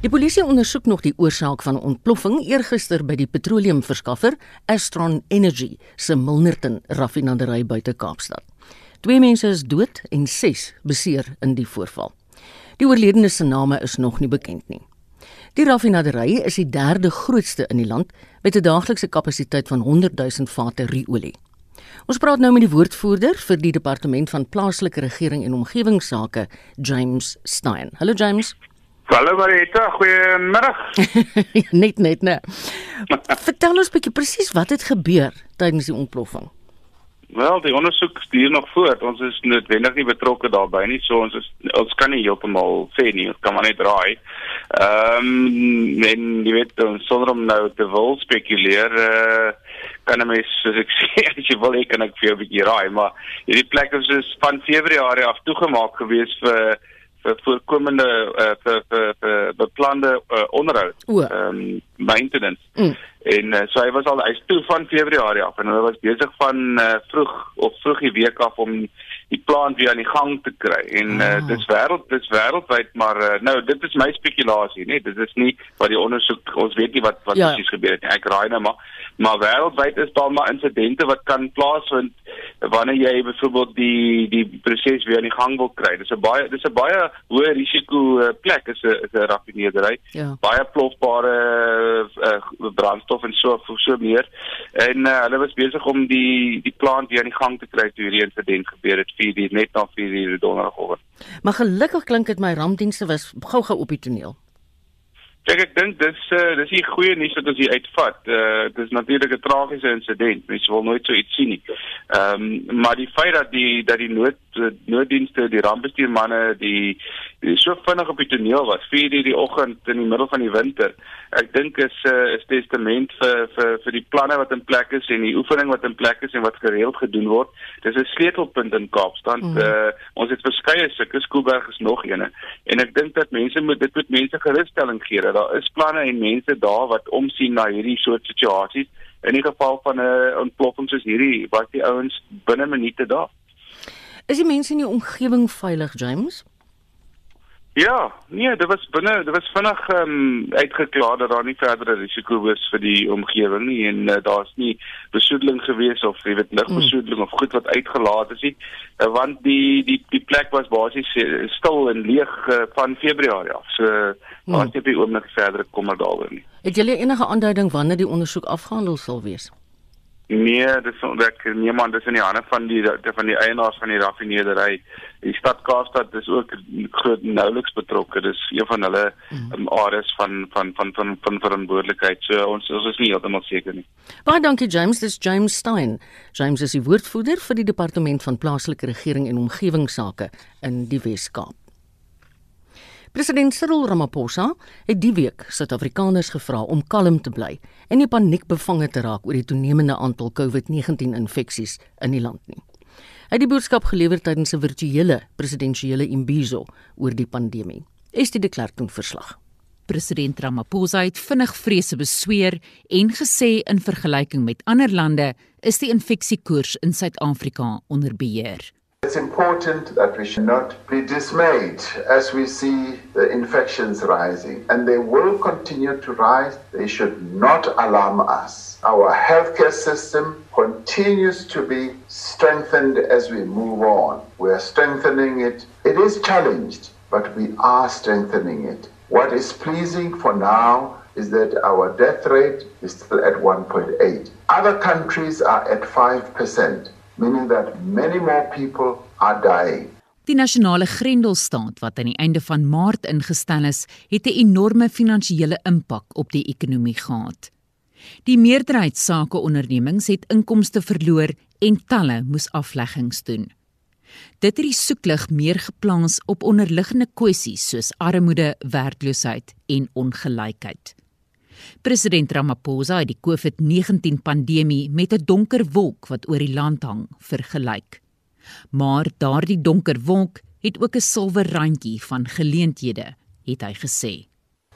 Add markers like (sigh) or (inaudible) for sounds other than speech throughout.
Die polisie ondersoek nog die oorsaak van 'n ontploffing eergister by die petroleumverskaffer Astron Energy se Milnerton raffinaderry buite Kaapstad. Twee mense is dood en 6 beseer in die voorval. Die oorledenes se name is nog nie bekend nie. Die raffinaderry is die derde grootste in die land met 'n daaglikse kapasiteit van 100 000 vate ruolie. Ons praat nou met die woordvoerder vir die departement van plaaslike regering en omgewingsake, James Stein. Hallo James. Hallo Marita, goeiemiddag. (laughs) net net, nee. Vertel ons bietjie presies wat het gebeur tydens die ontploffing. Wel, die ondersoek stuur nog voort. Ons is noodwendig nie betrokke daarbey nie, so ons is ons kan nie heeltemal sê nie, ons kan maar net raai. Ehm, um, en jy weet, sonder om nou te wil spekuleer, uh, kan 'n mens soos ek (laughs) sê, as jy wil, ek kan ek vir jou 'n bietjie raai, maar hierdie plek is van Februarie af toegemaak gewees vir vir voorkomende uh, vir vir vir beplande uh, onderhoud. Ehm um, maintenance. Mm. En uh, so hy was al hy's toe van Februarie af en hulle was besig van uh, vroeg of vroeg die week af om die plan weer aan die gang te kry. En uh, dis wêreld dis wêreldwyd maar uh, nou dit is my spekulasie, nee, dit is nie wat die ondersoek ons weet nie wat wat ja. presies gebeur het nie. Ek raai nou maar maar wêreldwyd is daar maar insidente wat kan plaasvind wanneer jy byvoorbeeld die die proses weer aan die gang wil kry. Dis 'n baie dis 'n baie hoë risiko uh, plek is 'n is 'n raffineerdery. Ja. Baie plofbare uh, brandstof en so so meer. En uh, hulle was besig om die die plant weer aan die gang te kry toe hierdie insident gebeur het vir die net na 4 uur donderdagoggend. Maar gelukkig klink dit my rampdienste was gou-gou op die toneel. Kyk ek dink dis uh, dis die goeie nuus wat ons hier uitvat. Uh dis natuurlik 'n tragiese insident. Mens wil nooit so iets sien nie. Ehm um, maar die feit dat die dat die nood nooddienste, die rampbestuurmanne, die, die so vinnig op die toneel was, 4:00 die oggend in die middel van die winter. Ek dink is 'n uh, is testament vir vir vir die planne wat in plek is en die oefening wat in plek is en wat gereeld gedoen word. Dis 'n sleutelpunt in Kaapstad. Mm. Uh ons het verskeie sulke Skoolberg is nog eene. En ek dink dat mense moet dit moet mense gerusstelling gee dat daar is planne en mense daar wat omsien na hierdie soort situasies. In die geval van 'n ontploffing soos hierdie, was die ouens binne minute daar. Is die mense in die omgewing veilig, James? Ja, nee, dit was binne, dit was vinnig ehm um, uitgeklaar dat daar nie verdere risiko was vir die omgewing nie en uh, daar's nie besoedeling gewees of jy weet ligbesoedeling mm. of goed wat uitgelaat is nie, uh, want die die die plek was basies uh, stil en leeg uh, van Februarie af. So mm. daar's nie op die oomblik verdere kommer daaroor nie. Het julle enige aanduiding wanneer die ondersoek afgehandel sal wees? Nee, dis ek niemand dis in die hande van die van die eienaars van die raffineerdery. Die stad Kaapstad is ook groot nouliks betrokke. Dis een van hulle mm. areas van van van van van verantwoordelikheid. So ons ons is nie heeltemal seker nie. Baie dankie James, dis James Stein. James is die woordvoerder vir die departement van plaaslike regering en omgewingsake in die Wes-Kaap. President Cyril Ramaphosa het die week Suid-Afrikaners gevra om kalm te bly en nie paniekbevange te raak oor die toenemende aantal COVID-19 infeksies in die land nie. Hy het die boodskap gelewer tydens 'n virtuele presidensiële imbizo oor die pandemie. Is dit deklar doen verslag? President Ramaphosa het vinnig vrese besweer en gesê in vergelyking met ander lande is die infeksiekoers in Suid-Afrika onder beheer. It's important that we should not be dismayed as we see the infections rising, and they will continue to rise. They should not alarm us. Our healthcare system continues to be strengthened as we move on. We are strengthening it. It is challenged, but we are strengthening it. What is pleasing for now is that our death rate is still at 1.8. Other countries are at 5% meaning that many more people are dying. Die nasionale Grendelstaat wat aan die einde van Maart ingestel is, het 'n enorme finansiële impak op die ekonomie gehad. Die meerderheid sake ondernemings het inkomste verloor en talle moes afleggings doen. Dit het die soeklig meer geplaas op onderliggende kwessies soos armoede, werkloosheid en ongelykheid. President Ramaphosa het die COVID-19 pandemie met 'n donker wolk wat oor die land hang vergelyk. Maar daardie donker wolk het ook 'n silwer randjie van geleenthede, het hy gesê.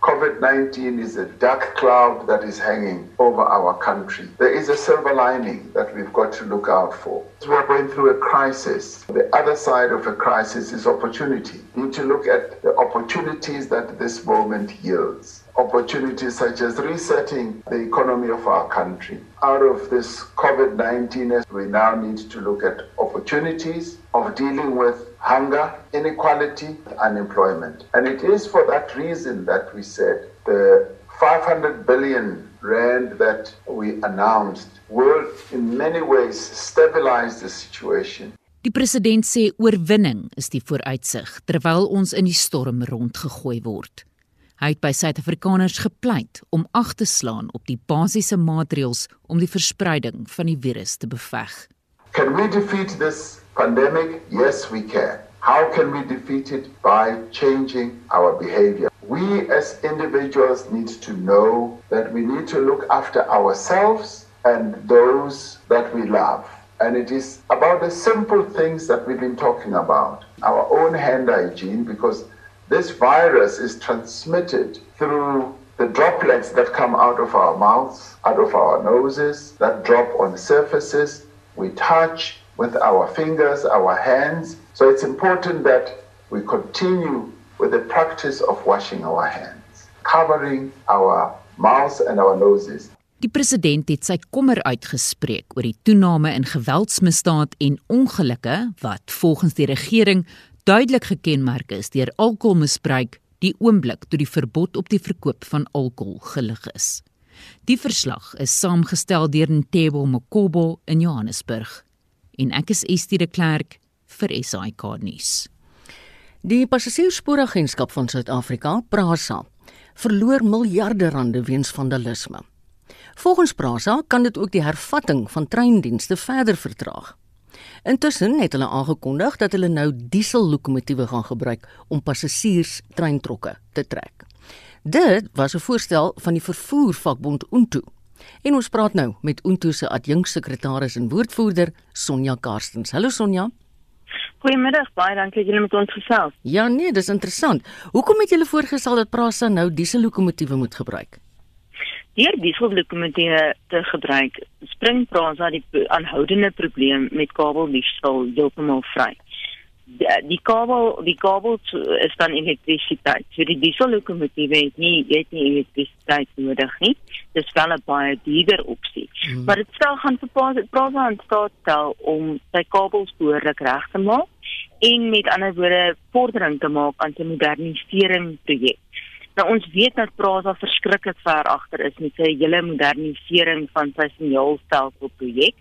COVID 19 is a dark cloud that is hanging over our country. There is a silver lining that we've got to look out for. We're going through a crisis. The other side of a crisis is opportunity. We need to look at the opportunities that this moment yields. Opportunities such as resetting the economy of our country. Out of this COVID 19, we now need to look at opportunities of dealing with hunger, inequality, unemployment. And it is for that reason that we said the 500 billion rand that we announced will in many ways stabilize the situation. Die president sê oorwinning is die vooruitsig terwyl ons in die storm rondgegooi word. Hy het by Suid-Afrikaners gepleit om ag te slaan op die basiese maatreëls om die verspreiding van die virus te beveg. Can we defeat this pandemic? Yes, we can. How can we defeat it? By changing our behavior. We as individuals need to know that we need to look after ourselves and those that we love. And it is about the simple things that we've been talking about. Our own hand hygiene, because this virus is transmitted through the droplets that come out of our mouths, out of our noses, that drop on surfaces, we touch with our fingers, our hands. So it's important that we continue with the practice of washing our hands, covering our mouths and our noses. Die president het sy kommer uitgespreek oor die toename in geweldsmisdaad en ongelukke wat volgens die regering duidelik gekenmerk is deur alkoholmisbruik die oomblik toe die verbod op die verkoop van alkohol gelig is. Die verslag is saamgestel deur Ntebo Mokobo in Johannesburg en ek is Estie de Klerk vir SAK nuus. Die passasierspooragentskap van Suid-Afrika, PRASA, verloor miljarde rande weens vandalisme. Volgens PRASA kan dit ook die hervatting van treindienste verder vertraag. Intussen het hulle aangekondig dat hulle nou diesellokomotiewe gaan gebruik om passasiers treintrokke te trek. Dit was 'n voorstel van die vervoervakbond Untu. En ons praat nou met Untu se adjunksekretaris en woordvoerder Sonja Karstens. Hallo Sonja. Goeiemiddag, baie dankie dat julle met ons gesels. Ja nee, dis interessant. Hoekom het julle voorgestel dat Prasa nou diesellokomotiewe moet gebruik? Deur diesellokomotiewe te gebruik, spring Prasa die aanhoudende probleem met kabeldiefstal heeltemal vry die kabel die kabel is dan elektrisiteit. So die diesellokomotiewe het nie het nie elektrisiteit nodig nie. Dis wel 'n baie duurder opsie. Hmm. Maar dit stel gaan vir Prasa aan staat stel om sy kabels behoorlik reg te maak en met ander woorde vordering te maak aan 'n modernisering projek. Nou ons weet dat Prasa verskriklik ver agter is met sy hele modernisering van sy signaalstelsel projek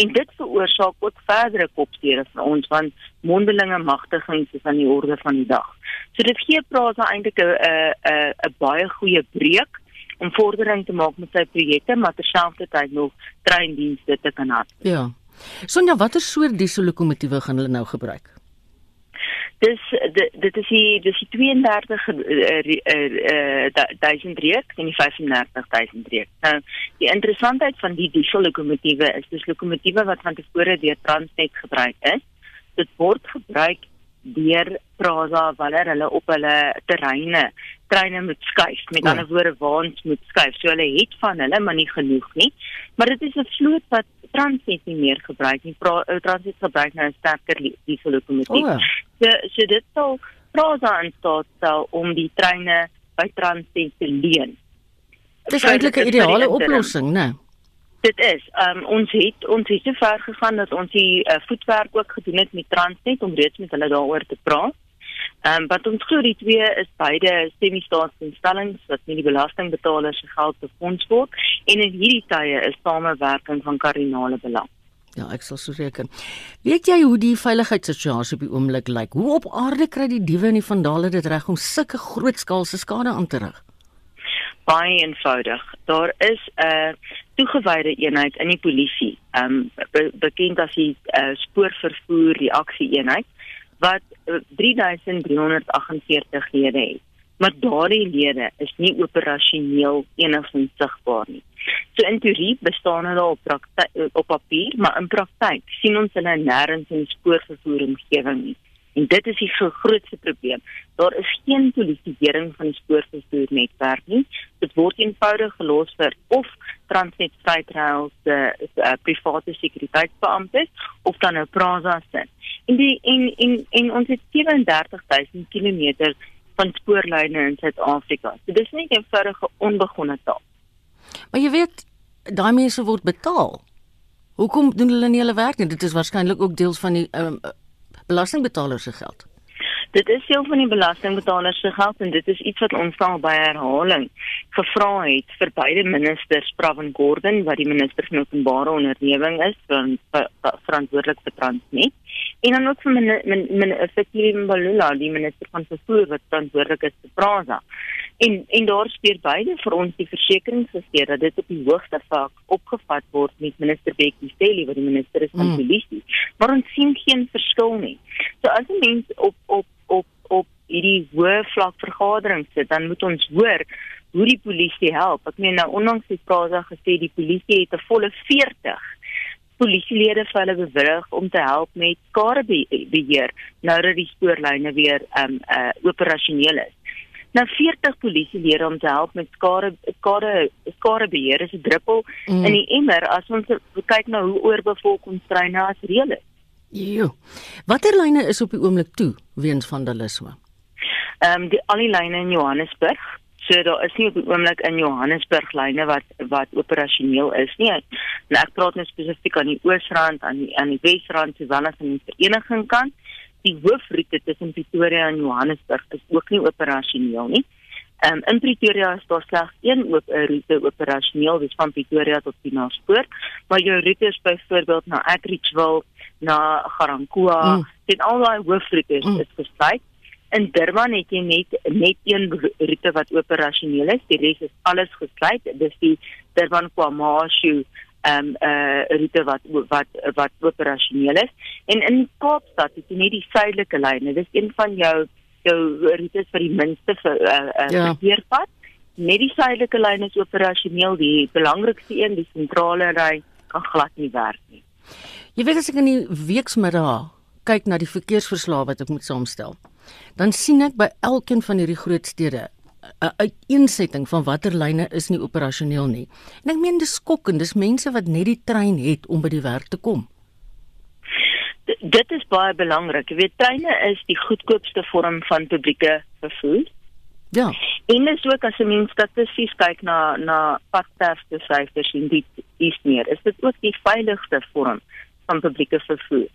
en dit veroorsaak ook verdere kopseer vir ons want mondelinge magtiging is aan die orde van die dag. So dit gee Prasa eintlik 'n 'n 'n baie goeie breek om vordering te maak met sy projekte maar terselfdertyd nog treindienste te kan hê. Ja. Sonja, watter soort diesellokomotiewe gaan hulle nou gebruik? Dis dit dit is die dis die 32 eh eh 1000 reek en die 35000 reek. Nou die interessantheid van die diesel lokomotiewe is dis lokomotiewe wat van tevore deur Transnet gebruik is. Dit word gebruik deur Prasa wanneer hulle op hulle terreine treine moet skuif. Met ander woorde waans moet skuif. So hulle het van hulle maar nie genoeg nie. Maar dit is 'n vloot wat Transnet nie meer gebruik nie. Transnet gebruik nou 'n sterker diesel lokomotief. Oh, ja. So so dit sal Prasa in staat stel om die treine by Transnet te leen. Dit is eintlik 'n ideale oplossing, né? Dit is. Um, ons het ons het so ver gegaan dat ons die uh, voetwerk ook gedoen het met Transnet om reeds met hulle daaroor te praat. Ehm um, wat ons glo die twee is beide semi-staatsinstellings wat nie die belastingbetalers se geld befonds word en in hierdie tye is samewerking van kardinale belang. Ja, ek sal so reken. Weet jy hoe die veiligheidssituasie op die oomblik lyk? Hoe op aarde kry die diewe en die vandale dit reg om sulke grootskaalse skade aan te rig? Baie eenvoudig. Daar is 'n uh, toegewyde eenheid in die polisie, ehm um, be bekend as die uh, spoorvervoer reaksie eenheid wat 3348 uh, lede het. Maar daardie lede is nie operasioneel enigsins sigbaar nie. So in teorie bestaan hulle op praktyk op papier, maar in praktyk sien ons hulle nêrens in spoorvervoer omgewing nie. En dit is die grootste probleem. Daar is geen polisieering van die spoorvervoernetwerk nie. Dit word eenvoudig gelos vir of Transnet Freightrail se uh, private sekuriteitsbeamptes of dan nou Prasa se. En die en en en ons het 37000 km van spoorlyne in Suid-Afrika. So dis nie 'n eenvoudige onbegonne taak. Maar jy weet, daai mense word betaal. Hoekom doen hulle nie hulle werk nie? Dit is waarskynlik ook deels van die um, belastingbetalers se geld. Dit is deel van die belastingbetalers se geld en dit is iets wat ons al by herhaling gevra het vir beide ministers Pravin Gordhan wat die minister van openbare onderneming is van verantwoordelik vir Transnet en dan ook vir minister Mbalula die minister van vervoer wat verantwoordelik is vir Prasa. En en daar speel beide vir ons die versekeringsgesteer dat dit op die hoogste vlak opgevat word met minister Bekkie Cele wat die minister is van mm. polisie. Maar ons sien geen verskil nie. So as 'n mens op op hierdie hoë vlak vergadering sit, dan moet ons hoor hoe die polisie help. Ek meen nou ondanks die vrae gesê die polisie het 'n volle 40 polisielede vir hulle bewillig om te help met skadebeheer nou dat die spoorlyne weer um uh operasioneel is nou 40 polisielede om te help met skade skade skadebeheer is 'n druppel mm. in die emmer as ons kyk na hoe oorbevolk ons treine as reël is. Jo. Watter lyne is op die oomblik toe weens vandalisme? Ehm um, die al die lyne in Johannesburg. So daar is nie op die oomblik in Johannesburg lyne wat wat operasioneel is nie. Nou ek praat nou spesifiek aan die Oosrand, aan die aan die Wesrand, sowel as aan die vereniging kant die hoofroete tussen Pretoria en Johannesburg is ook nie operasioneel nie. Um, in Pretoria is daar slegs een oop roete operasioneel, dis van Pretoria tot Pienaarpoort, maar jou roetes byvoorbeeld na Agrichville, na Garankuwa, mm. dit al daai hoofroetes mm. is gesluit. In Durban het jy net net een roete wat operasioneel is, die res is alles gesluit. Dis die Durban KwaMashu ehm um, eh uh, roete wat wat wat operasioneel is. En in Kaapstad het jy net die suidelike lyne. Dis een van jou jou roetes vir die minste vir eh uh, uh, ja. verkeerpad. Net die suidelike lyn is operasioneel. Die belangrikste een, die sentrale ry, kan glad nie werk nie. Jy weet as ek in die weksmiddag kyk na die verkeersverslae wat ek moet saamstel, dan sien ek by elkeen van hierdie groot stede 'n uiteensetting van watter lyne is nie operasioneel nie. En ek meen dis skokkend, dis mense wat net die trein het om by die werk te kom. D dit is baie belangrik. Jy weet treine is die goedkoopste vorm van publieke vervoer. Ja. En dis ook as 'n mens statisties kyk na na padsterfte syfers in die is meer, is dit ook die veiligste vorm van publieke vervoer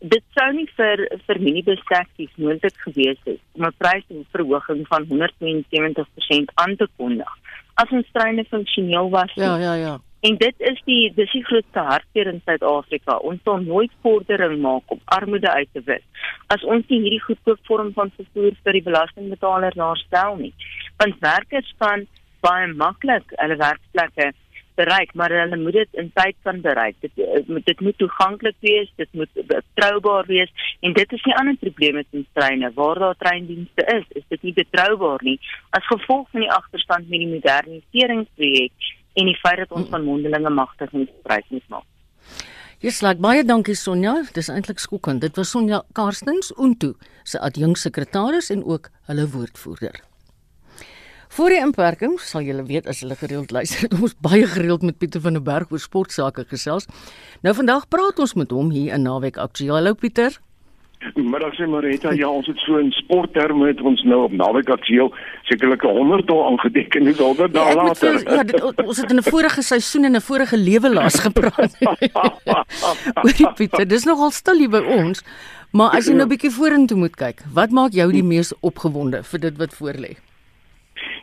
dit sou nie vir vir minibus-taksies moontlik gewees het om 'n prysverhoging van 170% aan te kondig as ons treine funksioneel was. Ja, ja, ja. En dit is die dis die grootste hartseer in Suid-Afrika. Ons sal nooit vordering maak om armoede uit te wis as ons nie hierdie goedkoop vorm van vervoer vir die belastingbetaler daarstel nie. Want werkers kan baie maklik hulle werkplekke bereik, maar hulle moet dit in tyd kan bereik. Dit eh, dit moet toeganklik wees, dit moet betroubaar wees en dit is 'n ander probleem met treine. Waar daar treindienste is, is dit nie betroubaar nie as gevolg van die agterstand met die moderniseringsprojek en die feit dat ons van mondelinge magtigingsprys moet maak. Yes, like baie dankie Sonja. Dis eintlik skokkend. Dit was Sonja Karstens Untu, se adjunksekretaris en ook hulle woordvoerder. Voor die inperking sal julle weet as julle gereeld luister, (laughs) ons baie gereeld met Pieter van der Berg oor sportsake gesels. Nou vandag praat ons met hom hier in Naweek Aktueel. Hallo Pieter. Middag sê Marita, ja, ons het so in sportterme het ons nou op Naweek Aktueel sekerlik 100 dae aangedek en dis alder daar ja, later. So, ja, dit, ons het in 'n vorige seisoen en 'n vorige lewe laas (laughs) gepraat. (laughs) Oor Pieter, dis nogal stil hier by ons. Maar as jy nou 'n bietjie vorentoe moet kyk, wat maak jou die mees opgewonde vir dit wat voorlê?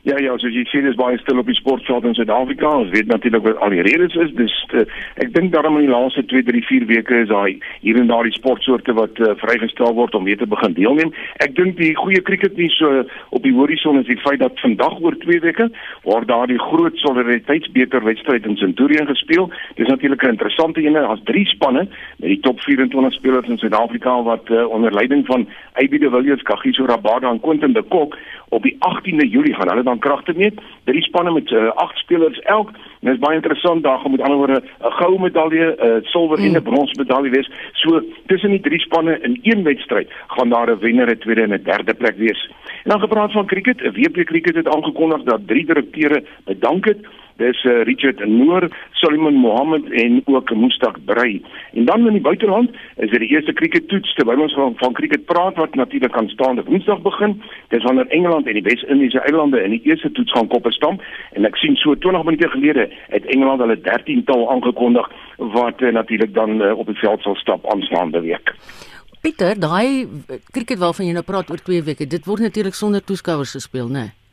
Ja ja, so jy sien dis baie stil op die sportveld in Suid-Afrika. Ons weet natuurlik wat al die redes is. Dis uh, ek dink daarom in die laaste 2, 3, 4 weke is daai hier en daar die sportsoorte wat uh, vrygestel word om weer te begin deelneem. Ek dink die goeie cricket nie so op die horison is die feit dat vandag oor 2 weke waar daar die groot solidariteitsbeker wedstryd in Centurion gespeel. Dis natuurlik 'n interessante een as drie spanne met die top 24 spelers in Suid-Afrika wat uh, onder leiding van Abide Villiers, Kagiso Rabada en Quentin de Kok op die 18de Julie gaan hulle dan van kragte meet. Drie spanne met uh, agt spelers elk. En dit is baie interessant daar gaan met ander woorde 'n goue medalje, 'n uh, silwer en 'n brons medalje wees. So tussen die drie spanne in een wedstryd gaan daar 'n wenner, 'n tweede en 'n derde plek wees. En dan gepraat van cricket, WP cricket het aangekondig dat drie direkteure bedank het dis uh, Richard Noor, Solomon Mohammed en ook Mustaq Brey. En dan in die buiteland is dit die eerste cricket toets terwyl ons van, van cricket praat wat natuurlik kan staan op Woensdag begin. Dis wanneer Engeland en die Wes-Indiese eilande in die eerste toets gaan koppe stamp en ek sien so 20 minute gelede het Engeland hulle 13 tal aangekondig wat uh, natuurlik dan uh, op die veld sal stap aanstaande week. Pieter, daai cricket waarvan jy nou praat oor 2 weke, dit word natuurlik sonder toeskouers gespeel, né? Nee?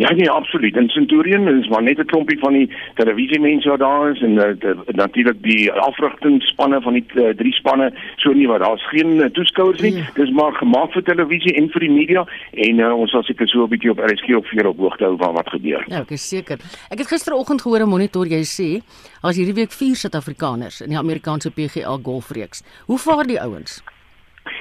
Ja nee, absoluut. In Centurion is maar net 'n klompie van die televisiemense wat daar is en uh, natuurlik die afrigtingspanne van die uh, drie spanne. So nie wat daar's geen uh, toeskouers nie. Ja. Dis maar gemaak vir televisie en vir die media en uh, ons sal seker so 'n bietjie op RSG op vir op hoogte hou van wat gebeur. Ja, ek is seker. Ek het gisteroggend gehoor 'n monitor jy sê as hierdie week vier Suid-Afrikaners in die Amerikaanse PGA golfreeks. Hoe vaar die ouens?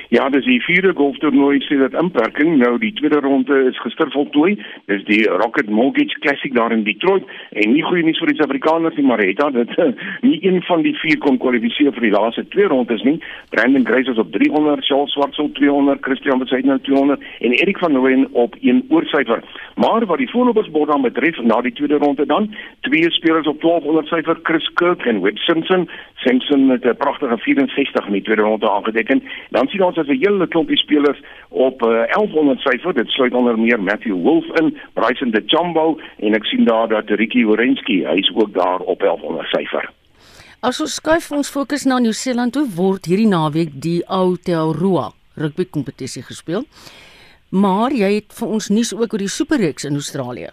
Ja, dis die vierde golftoernooi sê dat inperking nou die tweede ronde is gister voltooi. Dis die Rocket Mortgage Classic daar in Detroit en nie goeie nuus vir die Suid-Afrikaners nie, maar het dit (laughs) nie een van die vier kon kwalifiseer vir die laaste twee rondes nie. Brandon Grace is op 300, Charles Swartsel 200, Christian Besaidnout 200 en Erik van Nooyen op 1 oorsyfer. Maar wat die voorlopersbord dan betref na die tweede ronde dan, twee spelers op 1200 syfer, Chris Kirk en Webb Simpson. Simpson met 'n pragtige 64 in die tweede ronde aangeteken. Dan sien ons as 'n hele klompie spelers op uh, eh, 1100 syfer. Dit sluit onder meer Matthew Wolf in, Bryson de Chambo en ek sien daar dat Ricky Orensky, hy's ook daar op 1100 syfer. As ons skuif ons fokus na Nieu-Seeland toe word hierdie naweek die Aotearoa rugby kompetisie gespeel. Maar jy het vir ons nuus ook oor die Superreeks in Australië.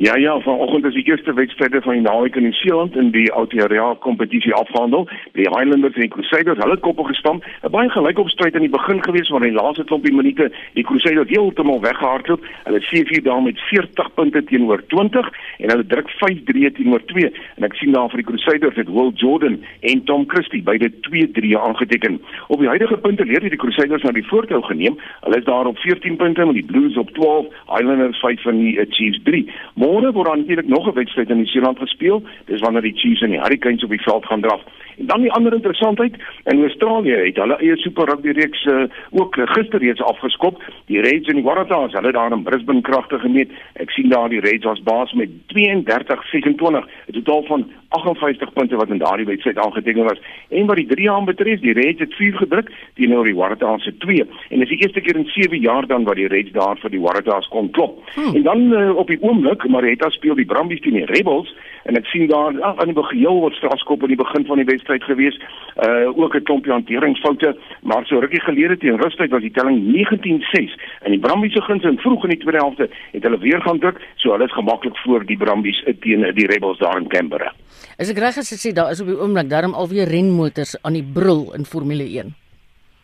Ja ja, vanoggend is die eerste wedstryde van die naweek in Nieu-Seeland in die Aotearoa kompetisie afgehandel. Die Highlanders en die Crusaders, hulle koppe gestamp. 'n Baie gelykopstryd in die begin gewees, maar in die laaste klompie minute die Crusaders heeltemal weggehardloop. Hulle sien vir daar met 40 punte teenoor 20 en hulle druk 5-3 teenoor 2. En ek sien daar vir die Crusaders het Will Jordan en Tom Christie beide 2-3 aangeteken. Op die huidige punte leer die Crusaders nou die voortou geneem. Hulle is daar op 14 punte met die Blues op 12, Highlanders 5 en die Chiefs 3. Môre word dan natuurlik nog 'n wedstryd in die Seeland gespeel. Dis wanneer die Chiefs en die Hurricanes op die veld gaan draf. En dan die ander interessantheid, in Australië het hulle eie Super Rugby reeks uh, ook gister reeds afgeskop. Die Reds en die Waratahs, hulle daar in Brisbane kragtig gemeet. Ek sien daar die Reds was baas met 32-26, 'n totaal van 58 punte wat in daardie wedstryd aangeteken was. En wat die drie aan betref, die Reds het 4 gedruk teenoor die Waratahs se 2. En dis die eerste keer in 7 jaar dan wat die Reds daar vir die Waratahs kon klop. Hmm. En dan uh, op die oomblik Marita speel die Brumbies teen die Rebels en ek sien daar ja, aan die begin wat strafskop aan die begin van die wedstryd gewees. Uh ook 'n klompie hanteringsfoute, maar so rukkie gelede teen Rustyd was die telling 19-6 en die Brumbies se guns in vroeg in die tweede helfte het hulle weer gaan druk, so hulle is gemaklik voor die Brumbies teen die Rebels daar in Canberra. Is ek reg as ek sê daar is op die oomblik daarom alweer renmotors aan die brul in Formule 1?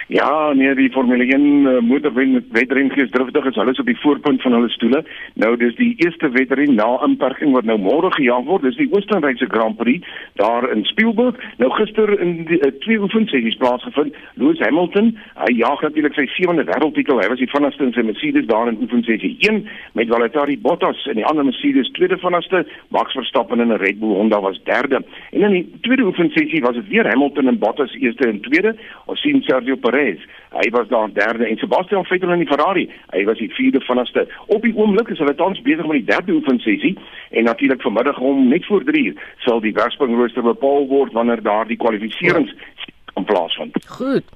Ja, nee, die Formule 1 uh, motorwen wedren gees driftig is. Hulle is op die voorpunt van hulle stoele. Nou dis die eerste wedren na inperking wat nou môre gejaag word. Dis die Oostenrykse Grand Prix daar in Spielberg. Nou gister in die uh, twee oefensessies plaasgevind. Lewis Hamilton, hy jaag natuurlik sy sewende wêreldtitel. Hy was die vinnigste in sy Mercedes daar in oefensessie 1 met Valtteri Bottas en die ander Mercedes tweede vinnigste. Max Verstappen in 'n Red Bull Honda was derde. En in die tweede oefensessie was dit weer Hamilton en Bottas eerste en tweede. Ons sien Sergio Perez. Hy was daar derde en Sebastian Vettel in die Ferrari. Hy was die vierde vanste. Op die oomblik is hulle tans besig met die derde oefensessie en natuurlik vanmiddag om net voor 3 uur sal die werkspanrooster bepaal word wanneer daar die kwalifiserings kan plaasvind. Goed.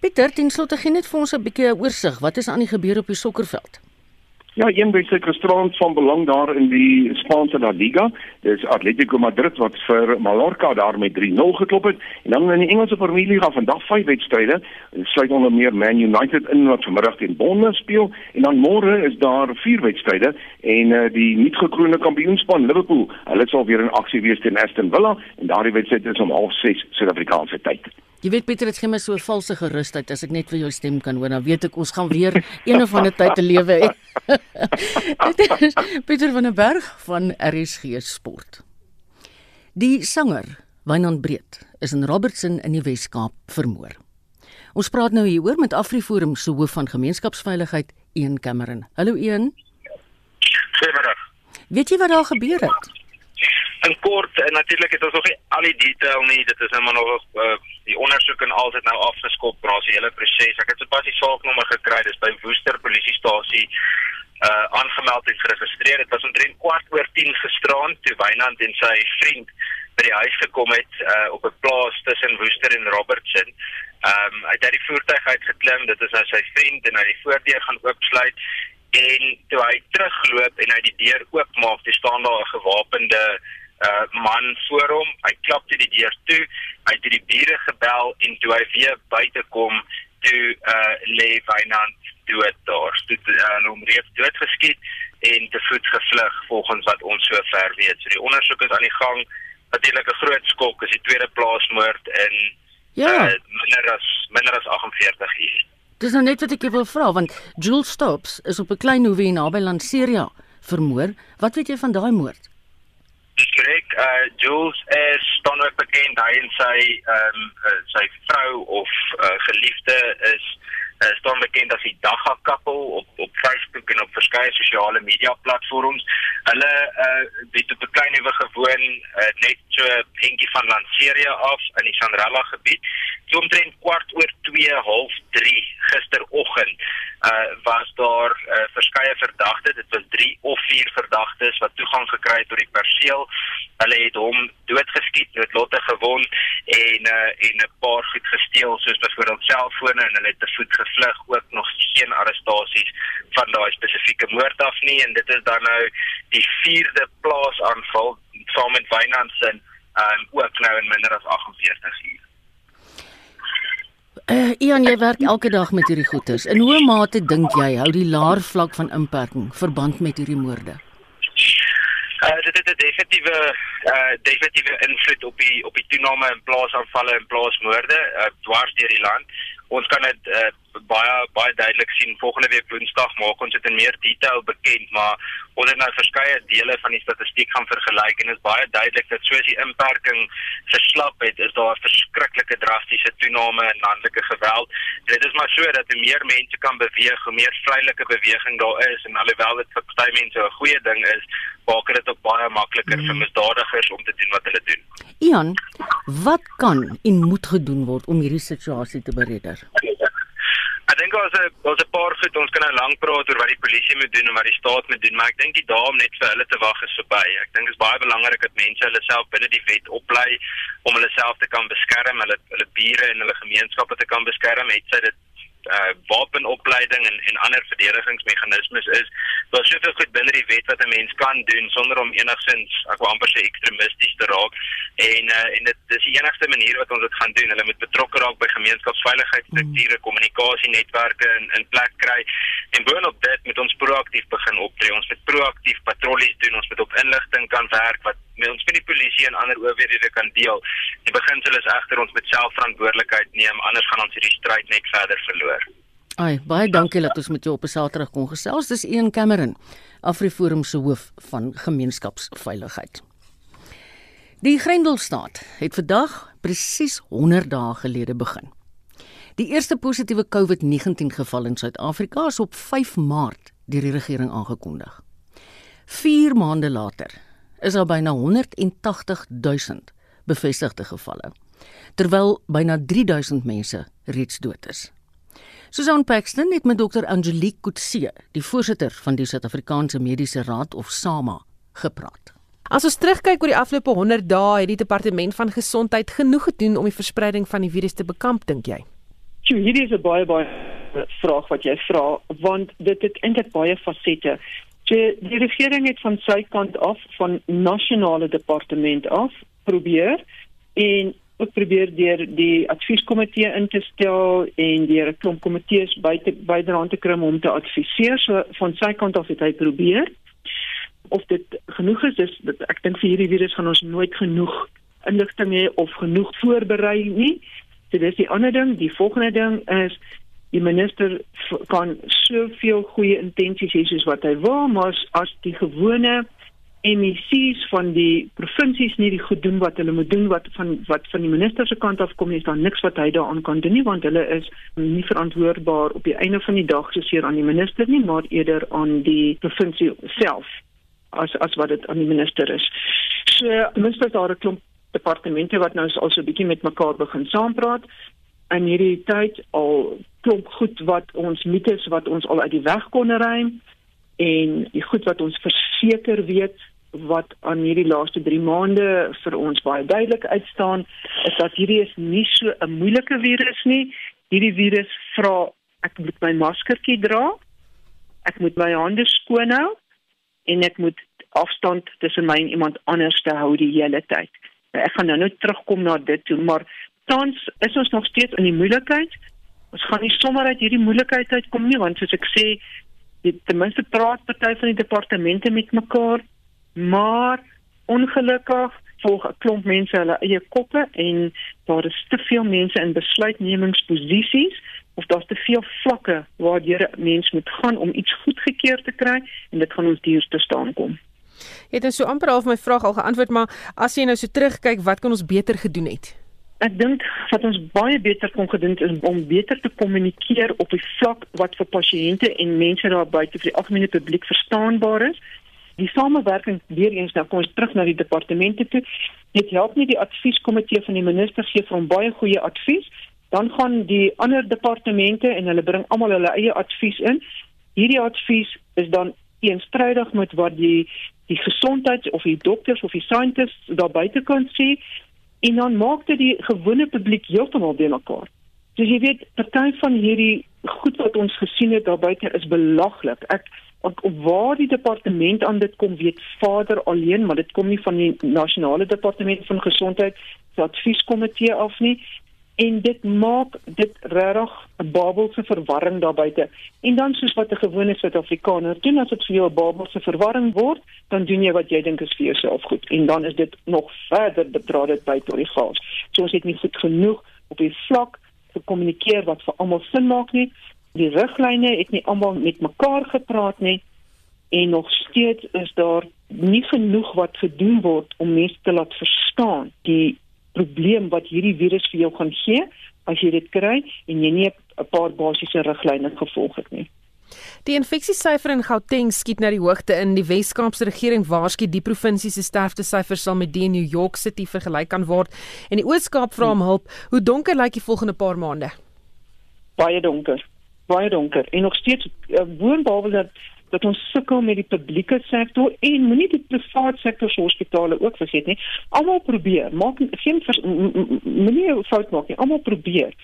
Pieter, ten slotte gee net vir ons 'n bietjie oorsig. Wat is aan die gebeur op die sokkerveld? Ja, een wedstryd gisterand van belang daar in die Spaanse La Liga. Dis Atletico Madrid wat vir Mallorca daar met 3-0 geklop het. En dan in die Engelse Premierliga vandag vyf wedstryde. Sluit onder meer Man United in wat vanmiddag teen Bournemouth speel en dan môre is daar vier wedstryde en uh, die nuutgekroonde kampioenspan Liverpool, hulle sal weer in aksie wees teen Aston Villa en daardie wedstryd is om 06:30 Suid-Afrikaanse tyd. Jy weet Pieter, dit gee my so 'n valse gerusheid as ek net vir jou stem kan hoor. Dan weet ek ons gaan weer een of ander tyd te lewe hê. Dit is Pieter van der Berg van RSG Sport. Die sanger Wynand Breed is in Robertson in die Wes-Kaap vermoor. Ons praat nou hieroor met AfriForum se hoof van gemeenskapsveiligheid, Een Cameron. Hallo Een. Goeiemiddag. Weet jy wat daar gebeur het? In kort, natuurlik het ons nog nie al die detail nie. Dit is nou maar nog uh, die ondersoek en al dit nou afgeskop, maar as die hele proses. Ek het sopas die saaknommer gekry, dis by Woester polisiestasie uh aangemeld en geregistreer. Dit was omtrent kwart oor 10 gisteraan toe Wynand en sy vriend by die huis gekom het uh op 'n plaas tussen Woester en Robertson. Ehm um, hy het uit die voertuig uitgeklim. Dit is nou sy vriend en hy die voordeur gaan oopsluit en toe hy terugloop en hy die deur oopmaak, dis staan daar 'n gewapende uh man voor hom. Hy klap toe die deur toe. Hy het die bure gebel en toe hy weer buite kom, toe uh lê Wynand dood daar. Dit uh, hom reeds doodgeskiet en te voet gevlug volgens wat ons sover weet. So die ondersoek is aan die gang. Natuurlik 'n groot skok is die tweede plaasmoord in Ja. uh, minder as minder as 48 uur. Dis nou net wat ek wil vra want Jules Stops is op 'n klein hoewe naby Lanseria vermoor. Wat weet jy van daai moord? Dis korrek. Uh Jules is staan ook bekend hy en sy ehm um, uh, sy vrou of uh, geliefde is uh, staan bekend as die Dagga couple op op Facebook en op verskeie sosiale media platforms. Hulle uh het op 'n klein nuwe gewoon uh, net so 'n entjie van Lanseria af in die Sanrella gebied. So omtrent kwart oor 2 half 3 gisteroggend uh was daar uh, verskeie verdagtes. Dit was 3 of 4 verdagtes wat toegang gekry het tot die perseel. Hulle het hom doodgeskiet, noodlottig gewond en uh en 'n paar goed gesteel soos byvoorbeeld selfone en hulle het te voet gevlug. Ook nog geen arrestasies van daai spesifieke moord af nie en dit is dan nou die 4de plaasaanval saam met Wynand se um ook nou in minder as 48 uur. Uh Ian, jy werk elke dag met hierdie goeters. In hoe mate dink jy hou die laer vlak van inperking verband met hierdie moorde? Uh, dit het 'n definitiewe uh definitiewe invloed op die op die toename in plaasaanvalle en plaasmoorde uh, dwars deur die land. Ons kan dit uh, baie baie duidelik sien volgende week Woensdag maak ons dit in meer detail bekend, maar ons het nou verskeie dele van die statistiek gaan vergelyk en dit is baie duidelik dat soos die inperking verslap het, is daar 'n verskriklike drastiese toename in landelike geweld. Dit is maar so dat hoe meer mense kan beweeg, hoe meer vrylike beweging daar is en alhoewel dit vir party mense 'n goeie ding is, maak dit ook baie makliker mm. vir misdadigers om te doen wat hulle doen. Ian, wat kan en moet gedoen word om hierdie situasie te beredder? Ek dink daar's 'n daar's 'n paar goed ons kan nou lank praat oor wat die polisie moet doen en wat die staat moet doen, maar ek dink die dae om net vir hulle te wag is verby. Ek dink dit is baie belangrik dat mense hulle self binne die wet oplei om hulle self te kan beskerm, hulle hulle bure en hulle gemeenskappe te kan beskerm, het sy dit uh wapenopleiding en en ander verdedigingsmeganismes is. Daar's soveel goed binne die wet wat 'n mens kan doen sonder om enigsins ek wil amper sê ekstremisties te raak. En uh en dit dis die enigste manier wat ons dit gaan doen. Hulle moet betrokke raak by gemeenskapsveiligheidsstrukture, mm. kommunikasienetwerke in in plek kry. En boonop dit moet ons proaktief begin optree. Ons moet proaktief patrollies doen. Ons moet op inligting kan werk wat met ons met die polisie en ander owerhede kan deel. Die beginsel is egter ons moet self verantwoordelikheid neem, anders gaan ons hierdie stryd net verder verloor. Ai, baie dankie dat ons met jou op 'n Saterdag kon gesels. Dis Ian Cameron, Afriforum se hoof van gemeenskapsveiligheid. Die Grendelstaat het vandag presies 100 dae gelede begin. Die eerste positiewe COVID-19 geval in Suid-Afrika is op 5 Maart deur die regering aangekondig. 4 maande later is daar byna 180 000 bevestigde gevalle, terwyl byna 3000 mense reeds dood is. Susan Paxton het met Dr Angelique Kutse, die voorsitter van die Suid-Afrikaanse Mediese Raad of SAMA, gepraat. As ons terugkyk oor die afgelope 100 dae, het die departement van gesondheid genoeg gedoen om die verspreiding van die virus te bekamp, dink jy? So hierdie is 'n baie baie vraag wat jy vra, want dit het eintlik baie fasette. So, die regering het van sy kant af van nasionale departement af probeer en ook probeer deur die advieskomitee in te stel en deur 'n klomp komitees buite byderhand te kry om te adviseer. So van sy kant af het hy probeer. Of dit genoeg is, is dit, ek dink vir hierdie virus gaan ons nooit genoeg inligting hê of genoeg voorberei nie. So dis die ander ding, die volgende ding is die minister kan soveel goeie intensies hê soos wat hy wil, maar as die gewone MEC's van die provinsies nie die goed doen wat hulle moet doen wat van wat van die minister se kant af kom is daar niks wat hy daaraan kan doen nie want hulle is nie verantwoordbaar op die einde van die dag soseer aan die minister nie maar eerder aan die provinsie self. as as wat dit aan die minister is. So is daar 'n klomp departemente wat nou al so 'n bietjie met mekaar begin saampraat in hierdie tyd al klomp goed wat ons mites wat ons al uit die weg kon ruim en die goed wat ons verseker weet wat aan hierdie laaste 3 maande vir ons baie duidelik uitstaan is dat hierdie is nie so 'n moeilike virus nie. Hierdie virus vra ek moet my maskertjie dra. Ek moet my hande skoon hou en ek moet afstand tussen my en iemand anders te hou die hele tyd. Nou, ek gaan nou nou terugkom na dit toe, maar tans is ons nog steeds in die moeilikheid. Ons gaan nie sommer uit hierdie moeilikheid uitkom nie want soos ek sê, die ten minste praat party van die departemente met mekaar maar ongelukkig volg 'n klomp mense hulle eie koppe en daar is te veel mense in besluitnemingsposisies of daar's te veel vlakke waar jy mens moet gaan om iets goedgekeur te kry en dit gaan ons duur te staan kom. Jy het nou so amper half my vraag al geantwoord, maar as jy nou so terugkyk, wat kan ons beter gedoen het? Ek dink wat ons baie beter kon gedoen het om beter te kommunikeer op die vlak wat vir pasiënte en mense daar buite vir die algemene publiek verstaanbaar is die samewerking weer eens nou kom ons terug na die departemente toe. Dit help nie die advieskomitee van die minister gee vir hom baie goeie advies, dan gaan die ander departemente en hulle bring almal hulle eie advies in. Hierdie advies is dan teenstrydig met wat die die gesondheids of die dokters of die scientists daar buite kan sê en dan maak dit die gewone publiek heeltemal de mekaar. Dus jy weet, party van hierdie goed wat ons gesien het daar buite is belaglik. Ek op, waar die departement aan dit kom weet vader alleen maar dit kom nie van die nasionale departement van gesondheid se advieskomitee af nie en dit maak dit regtig 'n babelse verwarring daar buite en dan soos wat 'n gewone suid-afrikaner doen as dit vir jou 'n babelse verwarring word dan doen jy wat jy dink is vir jouself goed. En dan is dit nog verder bedra dit by tot die gas so ons het nie goed genoeg op die vlak te kommunikeer wat vir almal sin maak nie. Die riglyne het nie almal met mekaar gepraat nie. En nog steeds is daar nie genoeg wat gedoen word om mense te laat verstaan die probleem wat hierdie virus vir jou gaan gee as jy dit kry en jy nie 'n paar basiese riglyne gevolg het nie. Die infeksiesyfer in Gauteng skiet na die hoogte in. Die Wes-Kaapse regering waarsku die provinsie se sterftesyfer sal met die in New York City vergelyk kan word en die Oos-Kaap vra om hulp. Hoe donker lyk die volgende paar maande? Baie donker baie donker en nog steeds uh, woonbehalwe dat dat ons sukkel met die publieke sektor en moenie die private sektor se hospitale ook vergeet nie. Almal probeer, maak geen moenie 'n fout maak nie. Almal probeer.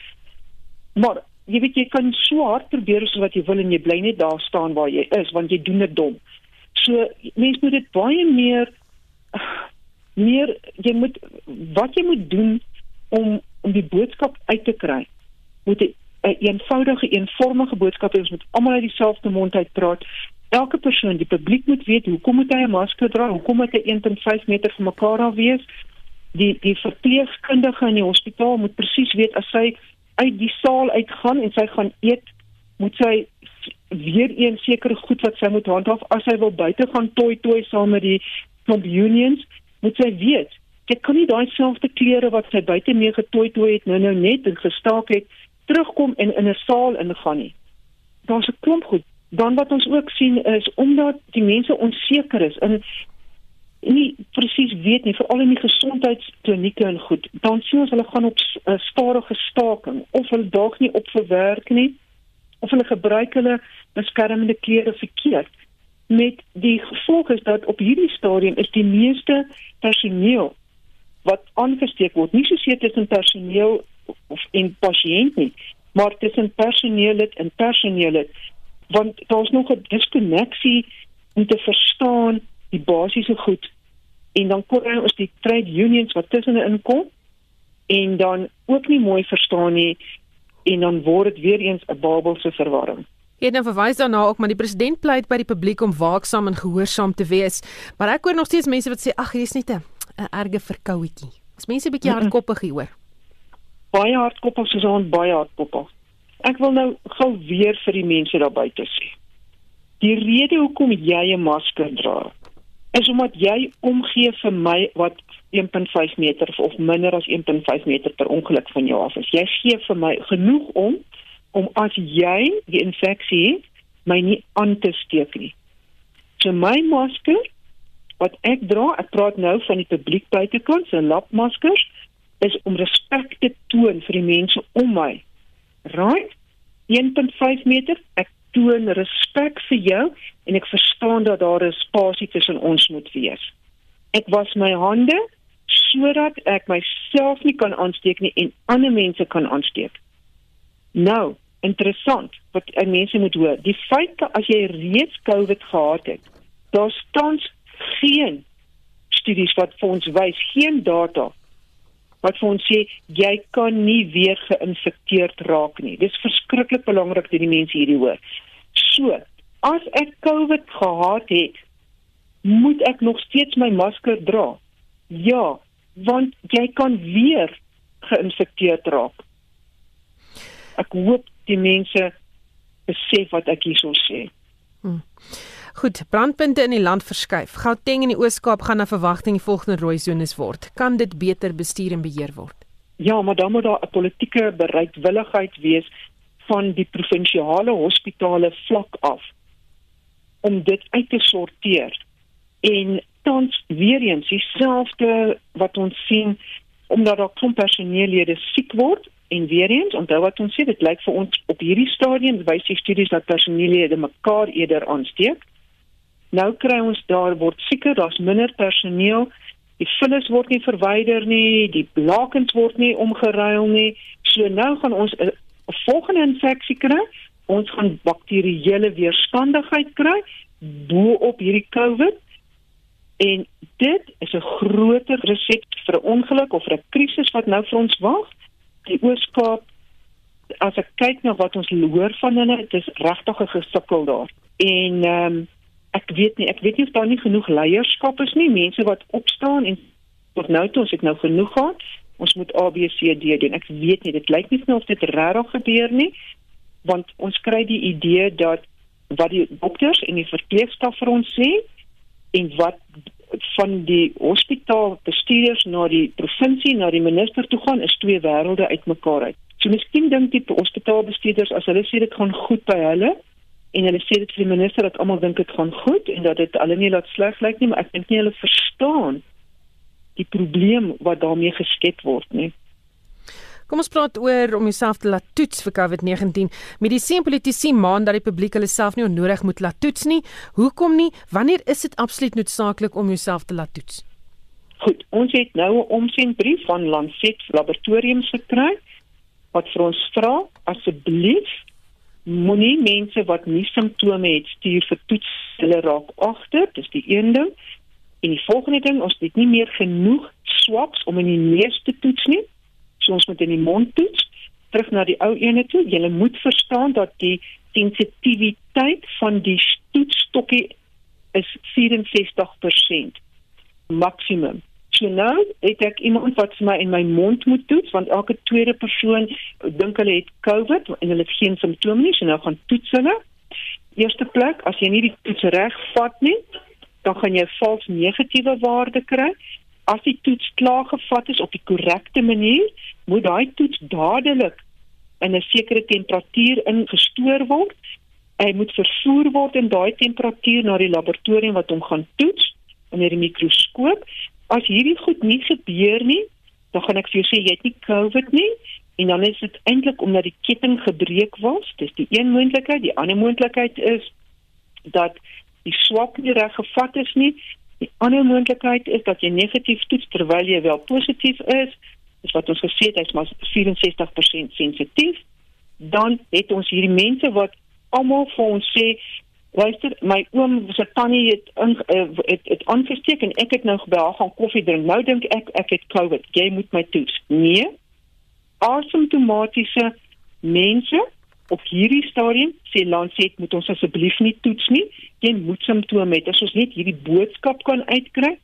Maar jy weet jy kan so hard probeer so wat jy wil en jy bly net daar staan waar jy is want jy doen dit dom. So mense moet dit baie meer meer jy moet wat jy moet doen om om die boodskap uit te kry. Moet 'n eenvoudige, eenvormige boodskap hê ons moet almal uit dieselfde mond uit praat. Elke persoon, die publiek moet weet hoekom moet hy 'n masker dra? Hoekom moet hy 1.5 meter van mekaar af wees? Die die verpleegkundige in die hospitaal moet presies weet as sy uit die saal uitgaan en sy gaan eet, moet sy weer een sekere goed wat sy moet handhaaf as sy wil buite gaan toi toi saam met die klomp unions, moet sy weet. Jy kan nie daai selfde klere wat sy buite mee getoi toi het nou nou net en gestaak het terugkom en in 'n saal ingaan nie. Daar's 'n klomp goed. Dan wat ons ook sien is omdat die mense onseker is en nie presies weet nie veral in die gesondheidsklinieke en goed. Dan sien ons hulle gaan op uh, stadige staking of hulle dalk nie op verwerk nie of hulle gebruik hulle beskermende klere verkeerd. Met die gevolg is dat op hierdie stadium is die meeste personeel wat aangesteek word, nie so seker tussen personeel of en pasiënt nie, maar tussen personeel en personeel want daar's nog 'n diskonneksie om te verstaan die basiese goed. En dan kom ons die trade unions wat tussenin kom en dan ook nie mooi verstaan nie en dan word dit weer eens 'n babelse verwarring. Jy het nou verwys daarna ook maar die president pleit by die publiek om waaksaam en gehoorsaam te wees, maar ek hoor nog steeds mense wat sê ag hier's net 'n erge verkouetjie. As mense 'n bietjie hardkoppig hier hoor baie hardkoppig soos ons baie hardkoppig. Ek wil nou gou weer vir die mense daar buite sê. Die rede hoekom jy 'n masker dra is omdat jy omgee vir my wat 1.5 meter of minder as 1.5 meter per ongeluk van jou af is. Jy gee vir my genoeg om om as jy die infeksie my nie aan te steek nie. So my masker wat ek dra, ek praat nou van die publiek buitekant se lapmaskers, is om respek te toon vir die mense om my. Right? 1.5 meter, ek toon respek vir jou en ek verstaan dat daar 'n spasie tussen ons moet wees. Ek was my hande sodat ek myself nie kan aansteek nie en ander mense kan aansteek. Nou, interessant wat mense moet hoor. Die feit dat as jy reeds COVID gehad het, daar staan geen studies wat vir ons wys, geen data wat vir ons sê jy kan nie weer geïnfekteerd raak nie. Dis verskriklik belangrik dat die mense hierdie hoor. So, as ek COVID gehad het, moet ek nog steeds my masker dra. Ja, want jy kan weer geïnfekteerd raak. Ek hoop die mense besef wat ek hierso sê. Hmm. Goed, brandpunte in die land verskuif. Gauteng en die Oos-Kaap gaan na verwagting die volgende rooi sones word. Kan dit beter bestuur en beheer word? Ja, maar dan moet daar 'n politieke bereidwilligheid wees van die provinsiale hospitale vlak af om dit uit te sorteer. En tans weer eens dieselfde wat ons sien omdat daar klomp personeellede siek word en weer eens onthou wat ons sê dit lyk vir ons op hierdie stadium wys die studies dat personeellede mekaar eerder aansteek. Nou kry ons daar word seker daar's minder personeel. Die vullis word nie verwyder nie, die lakens word nie omgeruil nie. So nou gaan ons 'n volgende infeksie kry. Ons gaan bakterieële weerstandigheid kry bo op hierdie COVID. En dit is 'n groter resept vir 'n ongeluk of vir 'n krisis wat nou vir ons wag. Die Ooskaap as ek kyk na wat ons hoor van hulle, dit is regtig 'n gesukkel daar. En ehm um, ek weet nie, ek weet nie of daar nie genoeg leierskap is nie, mense wat opstaan en tot nou toe as ek nou genoeg gehad, ons moet ABCD doen. Ek weet nie, dit lyk nie of dit regtig gebeur nie, want ons kry die idee dat wat die dokters en die verpleegstaf vir ons sê en wat van die hospitaal bestuurders na die provinsie na die minister toe gaan is twee wêrelde uitmekaar uit. So miskien dink die hospitaalbestuurders as hulle sê dit gaan goed by hulle, en hulle sê dit vir die minister dat almal dink dit gaan goed en dat dit alle nie laat sleg lyk nie, maar ek dink nie hulle verstaan die probleem wat daarmee geskep word nie. Kom ons praat oor om jouself te laat toets vir COVID-19. Medisyne-politici maan dat die publiek hulle self nie onnodig moet laat toets nie. Hoekom nie? Wanneer is dit absoluut noodsaaklik om jouself te laat toets? Goed, ons het nou 'n omsendbrief van Lancet Laboratoriums gekry wat vir ons vra asseblief moenie mense wat nie simptome het stuur vir toets hulle raak agter dis die een ding. En die volgende ding ons het nie meer genoeg swabs om in die neus te toets nie. So ons moet in die mond toets. Terug na die ou ene toe. Jy moet verstaan dat die sensitiwiteit van die toetsstokkie is 64% maksimum So nou het ek iemand wat vir my in my mond moet toets want elke tweede persoon dink hulle het COVID en hulle het geen simptome nie, so nou gaan toets hulle. Eerste plek, as jy nie die toets reg vat nie, dan gaan jy vals negatiewe waarde kry. As die toets klaar gevat is op die korrekte manier, moet daai toets dadelik in 'n sekere temperatuur ingestoor word. Hy moet vervoer word in daai temperatuur na die laboratorium wat hom gaan toets onder die mikroskoop as hierdie goed nie gebeur nie, dan gaan ek vir jou sê jy het nie COVID nie en dan is dit eintlik omdat die ketting gebreek was. Dis die een moontlikheid, die ander moontlikheid is dat die swak nie reg gevat is nie. Die ander moontlikheid is dat jy negatief toets terwyl jy wel positief is. Dis wat ons gesê het, hy's maar 64% sensitief. Dan het ons hierdie mense wat almal vir ons sê Luister, my oom se tannie het in uh, het het aangesteek en ek het nou gebel gaan koffie drink. Nou dink ek ek het COVID. Jy moet my toets. Nee. Asymptomatiese mense op hierdie stadium sê Lancet moet ons asseblief nie toets nie. Jy moet simptome hê. As ons net hierdie boodskap kan uitkry,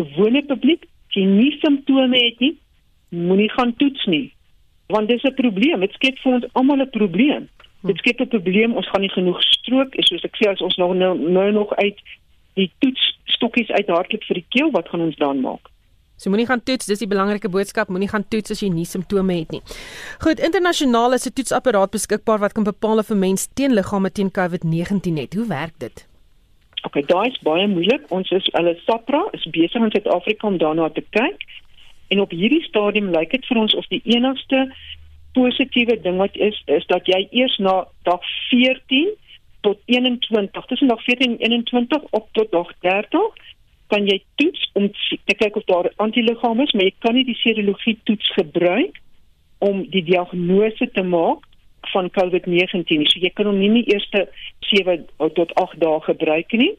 gewone publiek, jy nie simptome het nie, moenie gaan toets nie. Want dis 'n probleem. Dit skep vir ons almal 'n probleem. Dit skep 'n probleem, ons gaan nie genoeg strook, en soos ek sê as ons nog nou, nou nog uit die toets stokkies uithardloop vir die keel, wat gaan ons dan maak? So moenie gaan toets, dis die belangrike boodskap, moenie gaan toets as jy nie simptome het nie. Goed, internasionaal is 'n toetsapparaat beskikbaar wat kan bepaal of 'n mens teenliggame teen COVID-19 het. Hoe werk dit? Okay, daai is baie moeilik. Ons is hulle SAPRA is besig in Suid-Afrika om daarna te kyk. En op hierdie stadium lyk dit vir ons of die enigste positiewe ding wat is is dat jy eers na dag 14 tot 21, tussen dag 14 en 21 op tot dag 30 kan jy toets om te kyk of daar antiliggame is, maar jy kan nie die serologie toets gebruik om die diagnose te maak van COVID-19. So jy kan hom nie in die eerste 7 tot 8 dae gebruik nie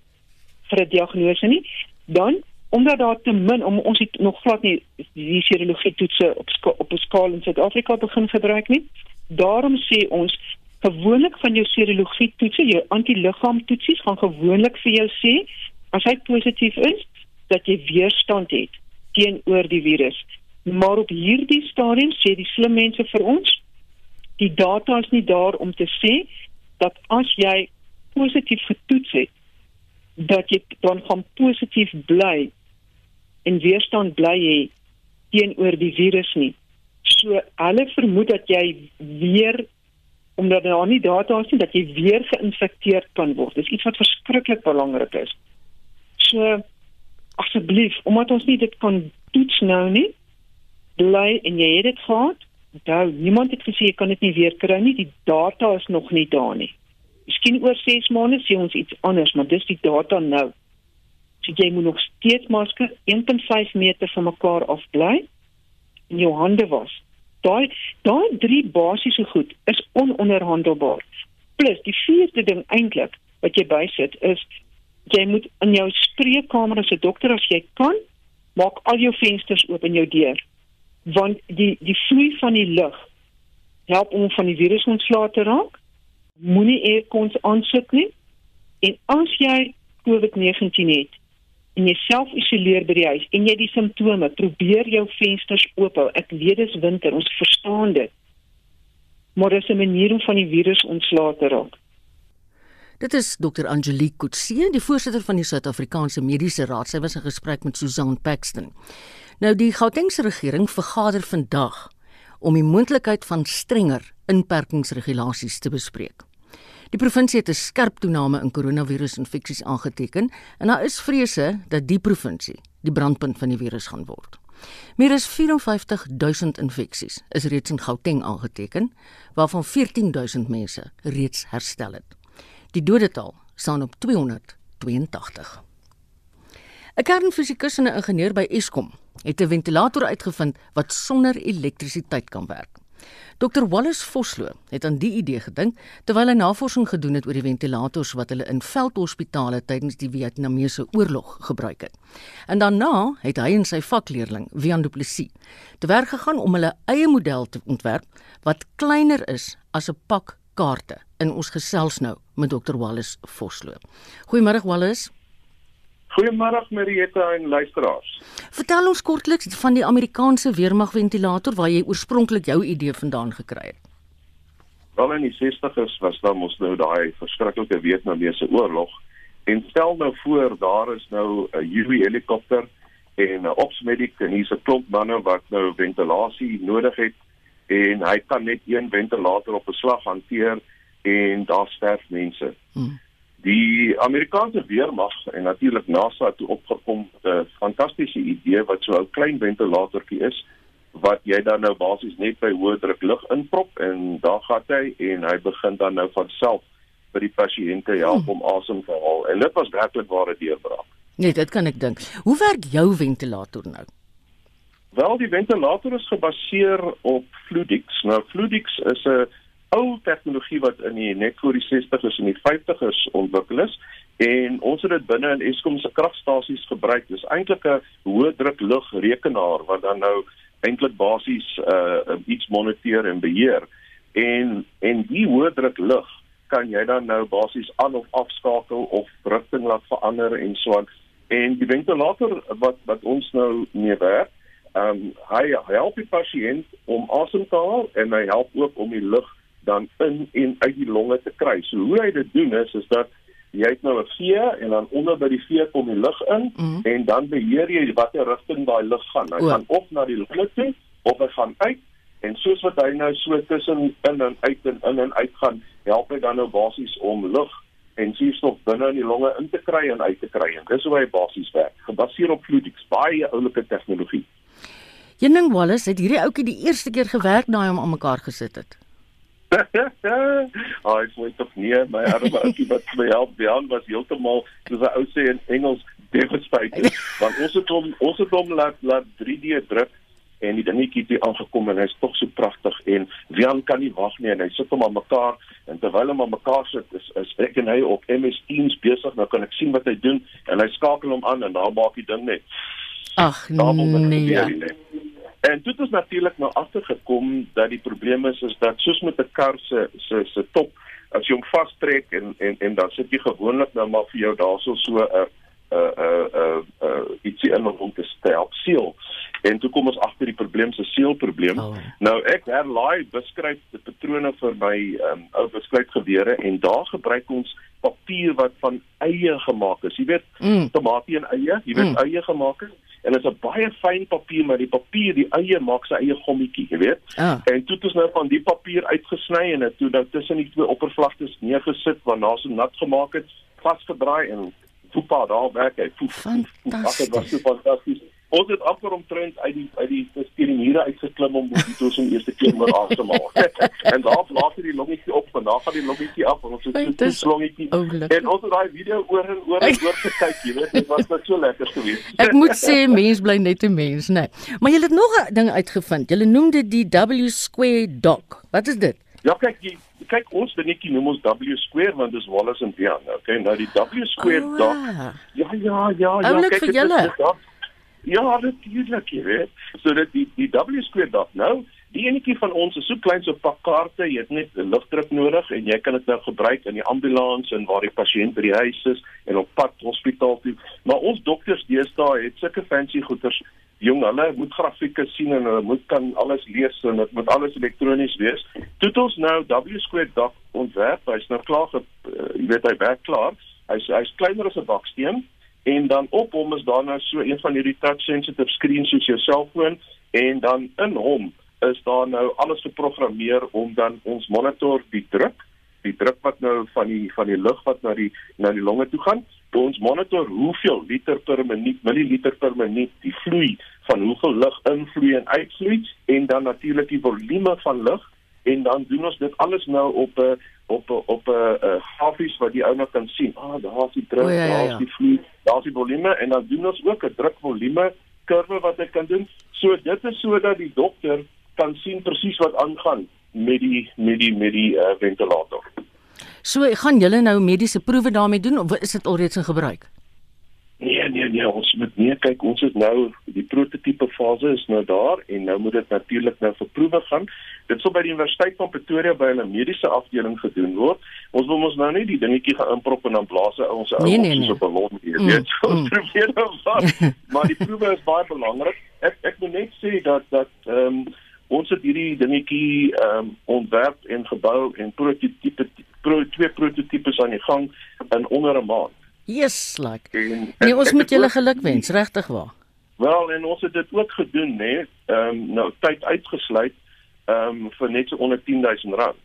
vir 'n diagnose nie. Dan omdat daar te min om ons het nog glad nie die serologie toetse op op 'n skaal in Suid-Afrika begin gebruik nie. Daarom sê ons gewoonlik van jou serologie toetse, jou antiliggaam toetsies gaan gewoonlik vir jou sê as hy positief is dat jy weerstand het teenoor die virus. Maar op hierdie stadium sê die slim mense vir ons die data is nie daar om te sê dat as jy positief getoets het dat jy dan gaan positief bly en weerstand bly hê teenoor die virus nie. So hulle vermoed dat jy weer omdat daar nie data is nie dat jy weer geïnfekteer kan word. Dis iets wat verskriklik belangrik is. So asseblief, omdat ons nie dit kan toets nou nie, bly en jy het dit gehad, Onthou, niemand het gesê jy kan dit nie weer kry nie. Die data is nog nie daar nie. Miskien oor 6 maande sien ons iets anders, maar dis die data nou. So jy moet nog steeds masker 1.5 meter van mekaar af bly en jou hande was. Daai daai drie basiese goed is ononderhandelbaar. Plus die vierde ding eintlik wat jy bysit is jy moet in jou spreekkamer as 'n dokter as jy kan maak al jou vensters oop en jou deur want die die vloei van die lug help om van die virus ontslae te raak. Moenie aircons aansit nie. En as jy COVID-19 het en jy self isoleer by die huis en jy die simptome, probeer jou vensters oop hou. Ek weet dis winter, ons verstaan dit. Maar dis 'n manier om van die virus ontslae te raak. Dit is Dr. Angelique Kutse, die voorsitter van die Suid-Afrikaanse Mediese Raad. Sy was in gesprek met Susan Paxton. Nou die Gautengse regering vergader vandag om die moontlikheid van strenger inperkingsregulasies te bespreek. Die provinsie het 'n skerp toename in koronavirusinfeksies aangeteken en daar is vrese dat die provinsie die brandpunt van die virus gaan word. Meer as 54000 infeksies is reeds in Gauteng aangeteken, waarvan 14000 mense reeds herstel het. Die dodetal staan op 282. 'n Kernfisikus en 'n ingenieur by Eskom het 'n ventilator uitgevind wat sonder elektrisiteit kan werk. Dr Wallace Vosloo het aan die idee gedink terwyl hy navorsing gedoen het oor die ventilators wat hulle in veldhospitale tydens die Vietnamese oorlog gebruik het. En daarna het hy en sy vakleerling, Wian Du Plessis, te werk gegaan om hulle eie model te ontwerp wat kleiner is as 'n pak kaarte. In ons gesels nou met Dr Wallace Vosloo. Goeiemôre Wallace. Goeiemôre Marieta en luisteraars. Vertel ons kortliks van die Amerikaanse weermag ventilator waar jy oorspronklik jou idee vandaan gekry het. Wel in die 60's was daar mos nou daai verskriklike Vietnamese oorlog en stel nou voor daar is nou 'n UV helikopter en 'n ops medic en hier's 'n klomp manne wat nou ventilasie nodig het en hy kan net een ventilator op 'n slag hanteer en daar sterf mense. Hmm. Die Amerikaanse weermag en natuurlik NASA het opgekom met 'n fantastiese idee wat so 'n klein ventilatortjie is wat jy dan nou basies net by hoë druk lug inprop en daar gaan hy en hy begin dan nou van self vir die pasiënte help hmm. om asem te haal en dit was werklik ware deurbraak. Nee, dit kan ek dink. Hoe werk jou ventilator nou? Wel, die ventilator is gebaseer op Fluidix. Nou Fluidix is 'n ou tegnologie wat in die net voor die 60's en die 50's ontwikkel is en ons het dit binne in Eskom se kragstasies gebruik. Dis eintlik 'n hoë druk lug rekenaar wat dan nou eintlik basies uh iets moniteer en beheer. En en die hoë druk lug kan jy dan nou basies aan of afskakel of rigting laat verander en so aan. En die ventilator wat wat ons nou mee werk, um, hy help die pasiënt om asem te haal en hy help ook om die lug dan in en uit die longe te kry. So hoe hy dit doen is is dat jy het nou 'n vee en dan onder by die vee kom die lug in mm en dan beheer jy watter rigting daai lug gaan. Hy o. gaan of na die longe toe of hy gaan uit en soos wat hy nou so tussen in en uit en in en uit gaan, help hy dan nou basies om lug en suurstof binne in die longe in te kry en uit te kry. En dis hoe hy basies werk, gebaseer op fluidics, baie oulike tegnologie. Jenning Wallace het hierdie ouetjie die eerste keer gewerk na hom aan mekaar gesit het. (laughs) Ah, ek weet tog nie, my arme ouetjie wat my help, Jan was heeltemal soos 'n ou sê in Engels devastated. (laughs) Want ons het hom ons het hom laat laat 3D druk en die dingetjie het aangekom en hy's tog so pragtig en Jan kan nie wag nie en hy sit hom aan mekaar en terwyl hom aan mekaar sit is is ek en hy op MS Teams besig nou kan ek sien wat hy doen en hy skakel hom aan en dan maak die ding net Ag nee. En dit is natuurlik nou agtergekom dat die probleem is is dat soos met 'n kar se se se top as jy hom vastrek en en en dan sit jy gewoonlik nou maar vir jou daarso so 'n 'n 'n 'n 'n ietsie in om te stel seal en toe kom ons agter die probleem se seelprobleem. Oh. Nou ek herlaai beskryf die patrone vir my um, ou beskryfgewere en daar gebruik ons papier wat van eie gemaak is. Jy weet, mm. tomatie en eie, jy weet mm. eie gemaak is en dit is 'n baie fyn papier maar die papier die eie maak sy eie gommetjie jy weet. Ah. en toe het ons nou van die papier uitgesny en dit toe nou tussen die twee oppervlaktes neergesit waarna so nat gemaak het vasgedraai en voetbal daar werk hy. Fantasties dit was so fantasties ons het amper omtrent uit die uit die steringiere uitgeklim om die toes om eerste keer maar af te maak. (laughs) en daar laat hy die longetjie op en dan gaan die longetjie af en ons het so 'n longetjie. En ons het daai video oor en oor en oor gekyk, jy weet, dit was net so lekker geweest. Ek moet sê mens bly net 'n mens, né? Nee. Maar jy het nog 'n ding uitgevind. Jy noem dit die W square doc. Wat is dit? Ja, kyk, jy, kyk ons dingetjie noem ons W square want dis Wallace en Bian, okay? Nou die W square oh, doc. Ja, ja, ja, ja, kyk dit is Ja, natuurlik, jy weet. So dit die die W square dot nou, die enetjie van ons is so klein so pak kaarte, jy het net 'n lugdruk nodig en jy kan dit nou gebruik in die ambulans en waar die pasiënt by die huis is en op pad hospitaal toe. Maar ons dokters deesdae het sulke fancy goeders. Jong, hulle moet grafieke sien en hulle moet kan alles lees en dit moet alles elektronies wees. Toe ons nou W square dot ontwerp, hy's nou klaar, ge, uh, jy weet hy werk klaar. Hy's hy's kleiner as 'n baksteen en dan op hom is daar nou so een van hierdie touch sensitive screens soos jou selfoon en dan in hom is daar nou alles geprogrammeer om dan ons monitor die druk die druk wat nou van die van die lug wat na die na die longe toe gaan ons monitor hoeveel liter per minuut milliliter per minuut die vloei van hoeveel lug invloei en uitvloei en dan natuurlik die volume van lug en dan doen ons dit alles nou op 'n op op 'n grafies wat die ou nou kan sien. Ah, daar is die druk, ja, ja, ja. daar is die vloei, daar is die volume en dan doen ons ook 'n drukvolume kurwe wat ek kan doen. So dit is sodat die dokter kan sien presies wat aangaan met die met die met die uh, ventilator. So gaan julle nou mediese proewe daarmee doen of is dit alreeds in gebruik? Nee, ons moet nee kyk, ons is nou die prototipe fase is nou daar en nou moet dit natuurlik nou vir proewe gaan. Dit sou by die Universiteit van Pretoria by hulle mediese afdeling gedoen word. Ons wil ons nou nie die dingetjie gaan inprop en dan blaas ons ou nee, nee, nee. so ballon hier. Mm, weet jy, ons mm. probeer nou vas. (laughs) maar die proewe is baie belangrik. Ek ek moet net sê dat dat ehm um, ons het hierdie dingetjie ehm um, ontwerp en gebou en prototipe pro, twee prototipes aan die gang in onder 'n maand. Yes, like. En, nee, ons moet julle gelukwens, regtig waar. Wel, en ons het dit ook gedoen, né? Ehm um, nou tyd uitgesluit ehm um, vir net so onder 10000 rand.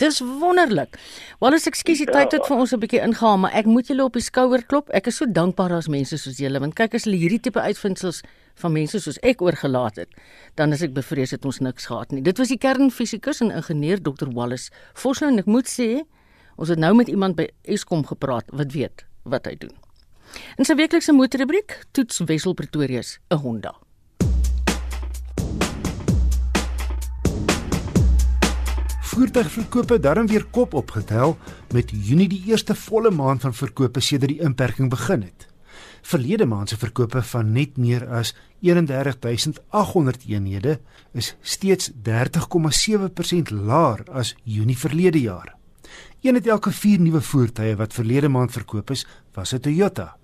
Dis wonderlik. Wel as ekskuus die tyd het vir ons 'n bietjie ingehaal, maar ek moet julle op die skouer klop. Ek is so dankbaar as mense soos julle, want kyk as hulle hierdie tipe uitvindsels van mense soos ek oorgelaat het, dan is ek bevrees het ons niks gehad nie. Dit was die kernfisikus en ingenieur Dr. Wallace Vosloo en ek moet sê, ons het nou met iemand by Eskom gepraat wat weet wat hy doen. In sy weeklikse motorrubriek toets Wessel Pretoria se 'n Honda. Voertuigverkope darm weer kop opgetel met Junie die eerste volle maand van verkope sedert die inperking begin het. Verlede maand se verkope van net meer as 31800 eenhede is steeds 30,7% laer as Junie verlede jaar. Een het elke 4 nuwe voertuie wat verlede maand verkoop is, was 'n Toyota.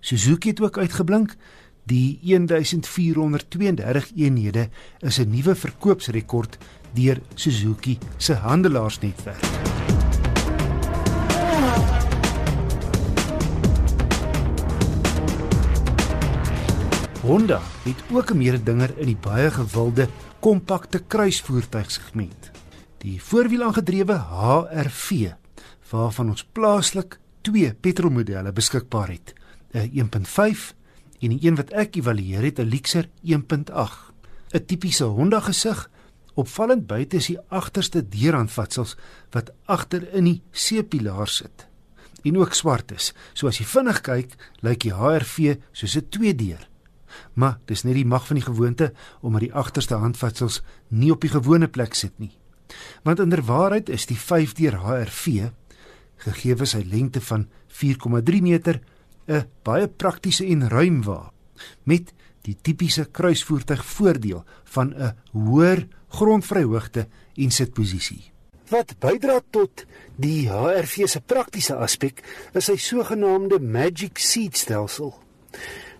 Suzuki het ook uitgeblink. Die 1432 eenhede is 'n nuwe verkoopsrekord deur Suzuki se handelaarsnetwerk. Honda het ook 'n mededinger in die baie gewilde kompakte kruisvoertuigsegment die voorwielaangedrewe HR-V waarvan ons plaaslik twee petrolmodelle beskikbaar het, 'n 1.5 en die een wat ek evalueer het, 'n Lexus 1.8. 'n Tipiese Honda gesig, opvallend buite is die agterste deurhandvatsels wat agter in die C-pilaar sit en ook swart is. So as jy vinnig kyk, lyk die HRV soos 'n tweedeur. Maar dis net die mag van die gewoonte omdat die agterste handvatsels nie op die gewone plek sit nie. Want inderwaarheid is die 5-deur HRV gegee sy lengte van 4,3 meter 'n baie praktiese en ruim wa met die tipiese kruisvoertuig voordeel van 'n hoër grondvryhoogte en sitposisie. Wat bydra tot die HRV se praktiese aspek is sy sogenaamde Magic Seat stelsel.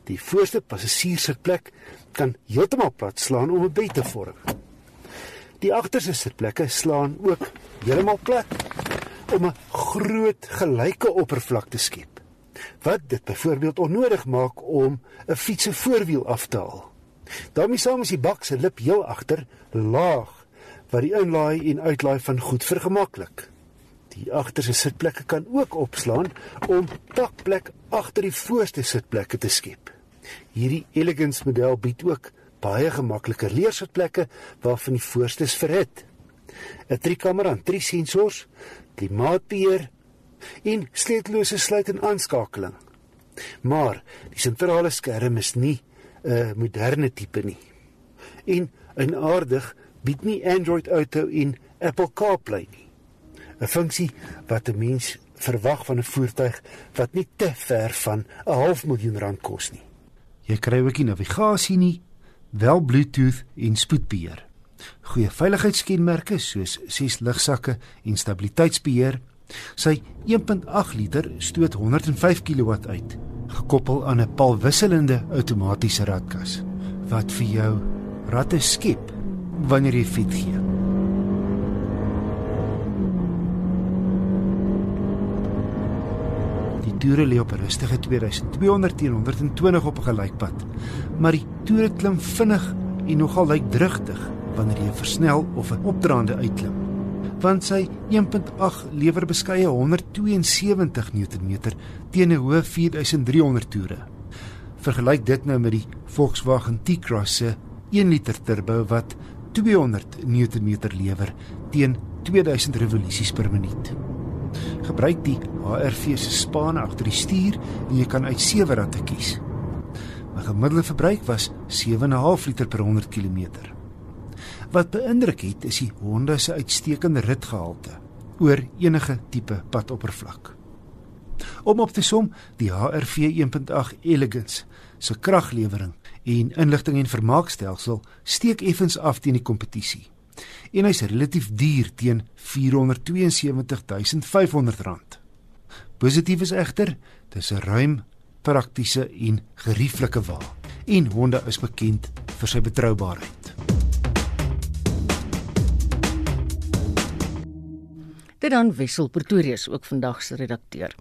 Die voorste passasierssitplek kan heeltemal plat slaan om 'n bed te vorm. Die agterste sitplekke slaan ook heeltemal plat om 'n groot gelyke oppervlak te skep. Wat dit byvoorbeeld onnodig maak om 'n fiets se voorwiel af te haal. daarmee saam is die bak se lip heel agter laag wat die inlaai en uitlaai van goed vergemaklik. Die agterste sitplekke kan ook opslaan om takplek agter die voorste sitplekke te skep. Hierdie elegance model bied ook baie gemakliker leersitplekke waarvan die voorste is verhit. 'n Driekamera en drie sensors, klimaatbeheer en sleutellose sluit en aanskakeling. Maar die sentrale skerm is nie 'n moderne tipe nie. En in aardig bied nie Android Auto en Apple CarPlay nie. 'n Funksie wat 'n mens verwag van 'n voertuig wat nie te ver van 'n half miljoen rand kos nie. Jy kry ook nie navigasie nie, wel Bluetooth en spoedbeheer. Goeie veiligheidskenmerke soos 6 ligsakke en stabiliteitsbeheer. Sy 1.8 liter stoot 105 kW uit, gekoppel aan 'n palwisselende outomatiese radkas wat vir jou ratte skep wanneer jy fiets gee. Toere lê op 'n rustige 2200 teen 120 op 'n gelykpad, maar die toere klim vinnig en nogal lyk drigtig wanneer jy versnel of 'n opdraande uitklim. Want sy 1.8 lewer beskeie 172 Nm teen 'n hoë 4300 toere. Vergelyk dit nou met die Volkswagen T-Cross se 1 liter turbo wat 200 Nm lewer teen 2000 revolusies per minuut. Gebruik die HRV se span agter die stuur en jy kan uit 7 ratte kies. My gemiddelde verbruik was 7.5 liter per 100 km. Wat beïndruk het is die Honda se uitstekende ritgehalte oor enige tipe padoppervlak. Om op te som, die HRV 1.8 Elegance se kraglewering en inligting en vermaakstelsel steek effens af teen die kompetisie. En hy's relatief duur teen R472500. Positief is egter, dis 'n ruim, praktiese en gerieflike wa. En Honda is bekend vir sy betroubaarheid. Dit dan Wessel Pretorius ook vandag se redakteur.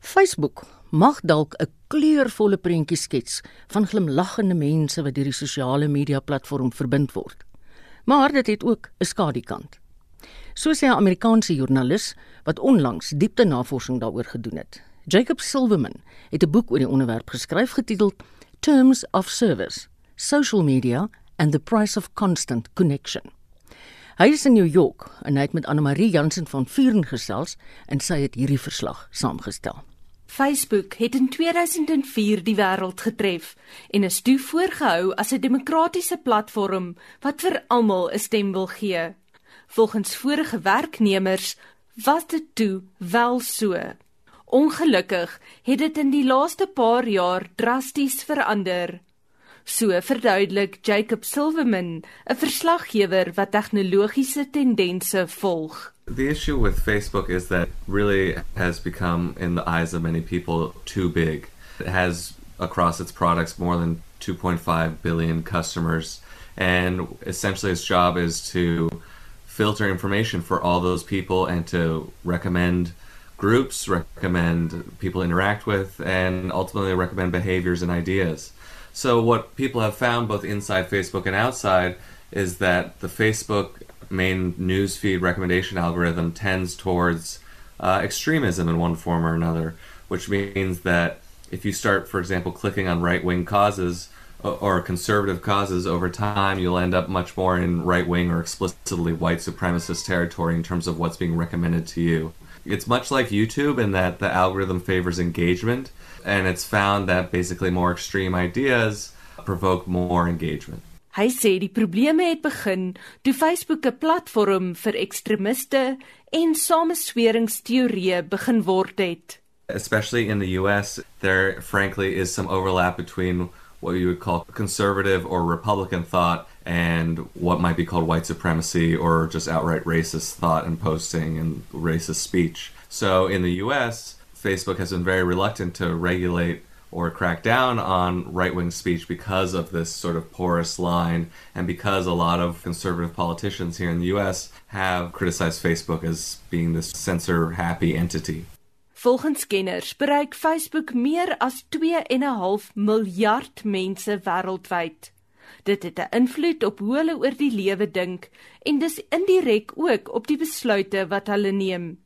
Facebook mag dalk 'n kleurvolle prentjie skets van glimlaggende mense wat deur die sosiale media platform verbind word. Maar dit het ook 'n skadukant. So sê 'n Amerikaanse joernalis wat onlangs diepte navorsing daaroor gedoen het. Jacob Silverman het 'n boek oor die onderwerp geskryf getiteld Terms of Service: Social Media and the Price of Constant Connection. Hy is in New York en hy het met Anne Marie Jansen van Vuren gesels en sy het hierdie verslag saamgestel. Facebook het in 2004 die wêreld getref en is toe voorgehou as 'n demokratiese platform wat vir almal 'n stem wil gee. Volgens vorige werknemers was dit toe wel so. Ongelukkig het dit in die laaste paar jaar drasties verander. So verduidelik Jacob Silverman, 'n verslaggewer wat tegnologiese tendense volg. The issue with Facebook is that really has become, in the eyes of many people, too big. It has across its products more than 2.5 billion customers, and essentially its job is to filter information for all those people and to recommend groups, recommend people interact with, and ultimately recommend behaviors and ideas. So, what people have found both inside Facebook and outside is that the Facebook main newsfeed recommendation algorithm tends towards uh, extremism in one form or another, which means that if you start, for example, clicking on right wing causes or conservative causes over time, you'll end up much more in right wing or explicitly white supremacist territory in terms of what's being recommended to you. It's much like YouTube in that the algorithm favors engagement, and it's found that basically more extreme ideas provoke more engagement. Hy sê die probleme het begin toe Facebook 'n platform vir ekstremiste en samesweringsteorieë begin word het. Especially in the US, there frankly is some overlap between what you would call conservative or Republican thought and what might be called white supremacy or just outright racist thought and posting and racist speech. So in the US, Facebook has been very reluctant to regulate or crack down on right wing speech because of this sort of porous line and because a lot of conservative politicians here in the US have criticized Facebook as being this censor happy entity. Volgens kenners bereik Facebook meer as 2.5 miljard mense wêreldwyd. Dit het 'n invloed op hoe hulle oor die lewe dink en dis indirek ook op die besluite wat hulle neem.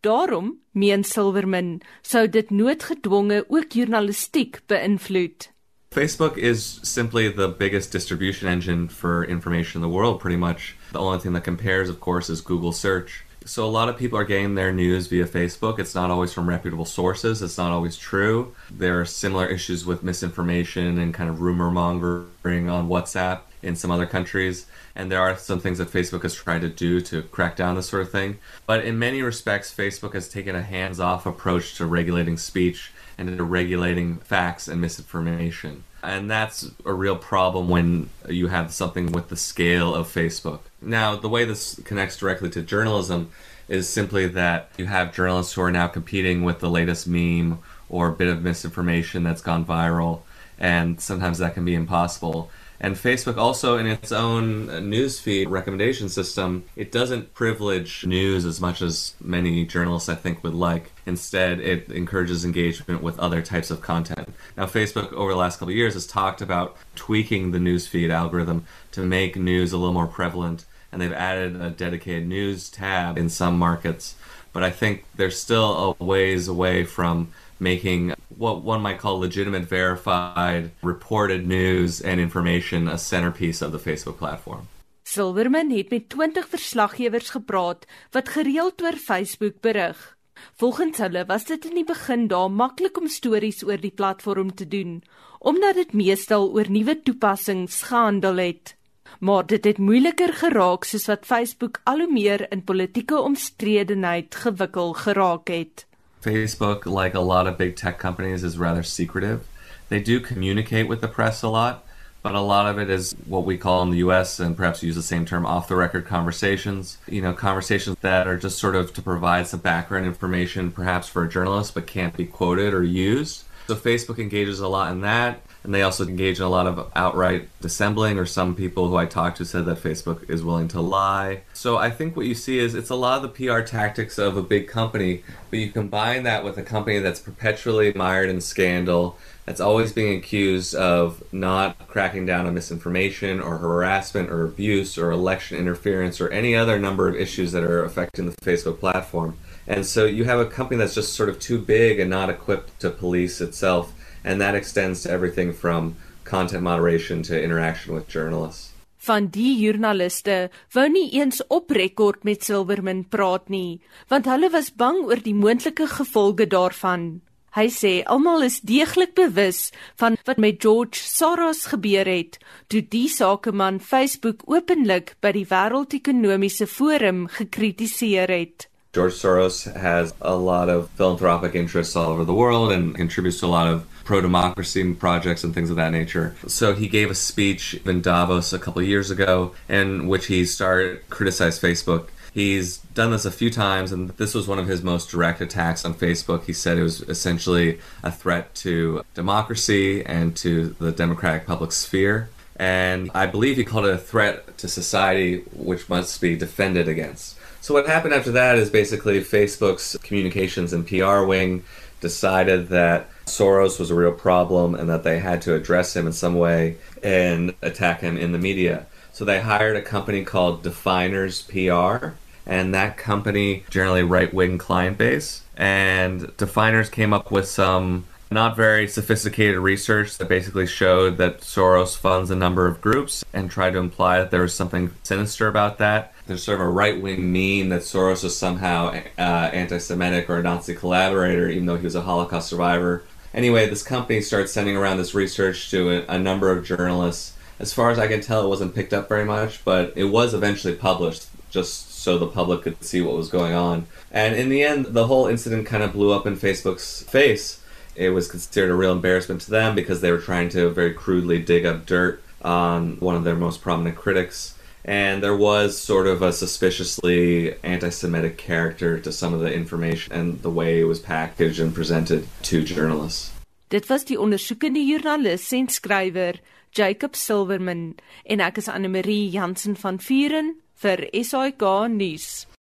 Daarom, meen Silverman, sou dit noodgedwonge ook journalistiek beïnvloed. Facebook is simply the biggest distribution engine for information in the world pretty much. The only thing that compares of course is Google search. So a lot of people are getting their news via Facebook. It's not always from reputable sources. It's not always true. There are similar issues with misinformation and kind of rumor mongering on WhatsApp in some other countries. And there are some things that Facebook has tried to do to crack down this sort of thing. But in many respects, Facebook has taken a hands off approach to regulating speech and to regulating facts and misinformation. And that's a real problem when you have something with the scale of Facebook. Now, the way this connects directly to journalism is simply that you have journalists who are now competing with the latest meme or bit of misinformation that's gone viral, and sometimes that can be impossible. And Facebook also, in its own uh, newsfeed recommendation system, it doesn't privilege news as much as many journalists, I think, would like. Instead, it encourages engagement with other types of content. Now, Facebook, over the last couple of years, has talked about tweaking the newsfeed algorithm to make news a little more prevalent, and they've added a dedicated news tab in some markets. But I think they're still a ways away from making what one might call legitimate, verified, reported news and information a centerpiece of the Facebook platform. Silverman het met 20 verslaggewers gepraat wat gereeld oor Facebook berig. Volgens hulle was dit in die begin daar maklik om stories oor die platform te doen, omdat dit meestal oor nuwe toepassings gehandel het. Maar dit het moeiliker geraak soos wat Facebook al hoe meer in politieke omstredenheid gewikkel geraak het. Facebook, like a lot of big tech companies, is rather secretive. They do communicate with the press a lot, but a lot of it is what we call in the US and perhaps use the same term off the record conversations. You know, conversations that are just sort of to provide some background information perhaps for a journalist but can't be quoted or used. So Facebook engages a lot in that and they also engage in a lot of outright dissembling or some people who I talked to said that Facebook is willing to lie. So I think what you see is it's a lot of the PR tactics of a big company, but you combine that with a company that's perpetually mired in scandal, that's always being accused of not cracking down on misinformation or harassment or abuse or election interference or any other number of issues that are affecting the Facebook platform. And so you have a company that's just sort of too big and not equipped to police itself and that extends to everything from content moderation to interaction with journalists. Van die joernaliste wou nie eens op rekord met Silverman praat nie, want hulle was bang oor die moontlike gevolge daarvan. Hy sê almal is deeglik bewus van wat met George Soros gebeur het toe die sakeman Facebook openlik by die Wêreldekonomiese Forum gekritiseer het. George Soros has a lot of philanthropic interests all over the world and contributes to a lot of pro democracy projects and things of that nature. So he gave a speech in Davos a couple years ago in which he started criticized Facebook. He's done this a few times, and this was one of his most direct attacks on Facebook. He said it was essentially a threat to democracy and to the democratic public sphere. And I believe he called it a threat to society, which must be defended against. So, what happened after that is basically Facebook's communications and PR wing decided that Soros was a real problem and that they had to address him in some way and attack him in the media. So they hired a company called Definers PR, and that company generally right wing client base. And definers came up with some not very sophisticated research that basically showed that Soros funds a number of groups and tried to imply that there was something sinister about that. There's sort of a right wing meme that Soros was somehow uh, anti Semitic or a Nazi collaborator, even though he was a Holocaust survivor. Anyway, this company started sending around this research to a, a number of journalists. As far as I can tell, it wasn't picked up very much, but it was eventually published just so the public could see what was going on. And in the end, the whole incident kind of blew up in Facebook's face. It was considered a real embarrassment to them because they were trying to very crudely dig up dirt on one of their most prominent critics. And there was sort of a suspiciously anti Semitic character to some of the information and the way it was packaged and presented to journalists. Dit was die ondersoekende joernalis en skrywer Jacob Silverman en ek is Anne Marie Jansen van Vuren vir SAK nuus.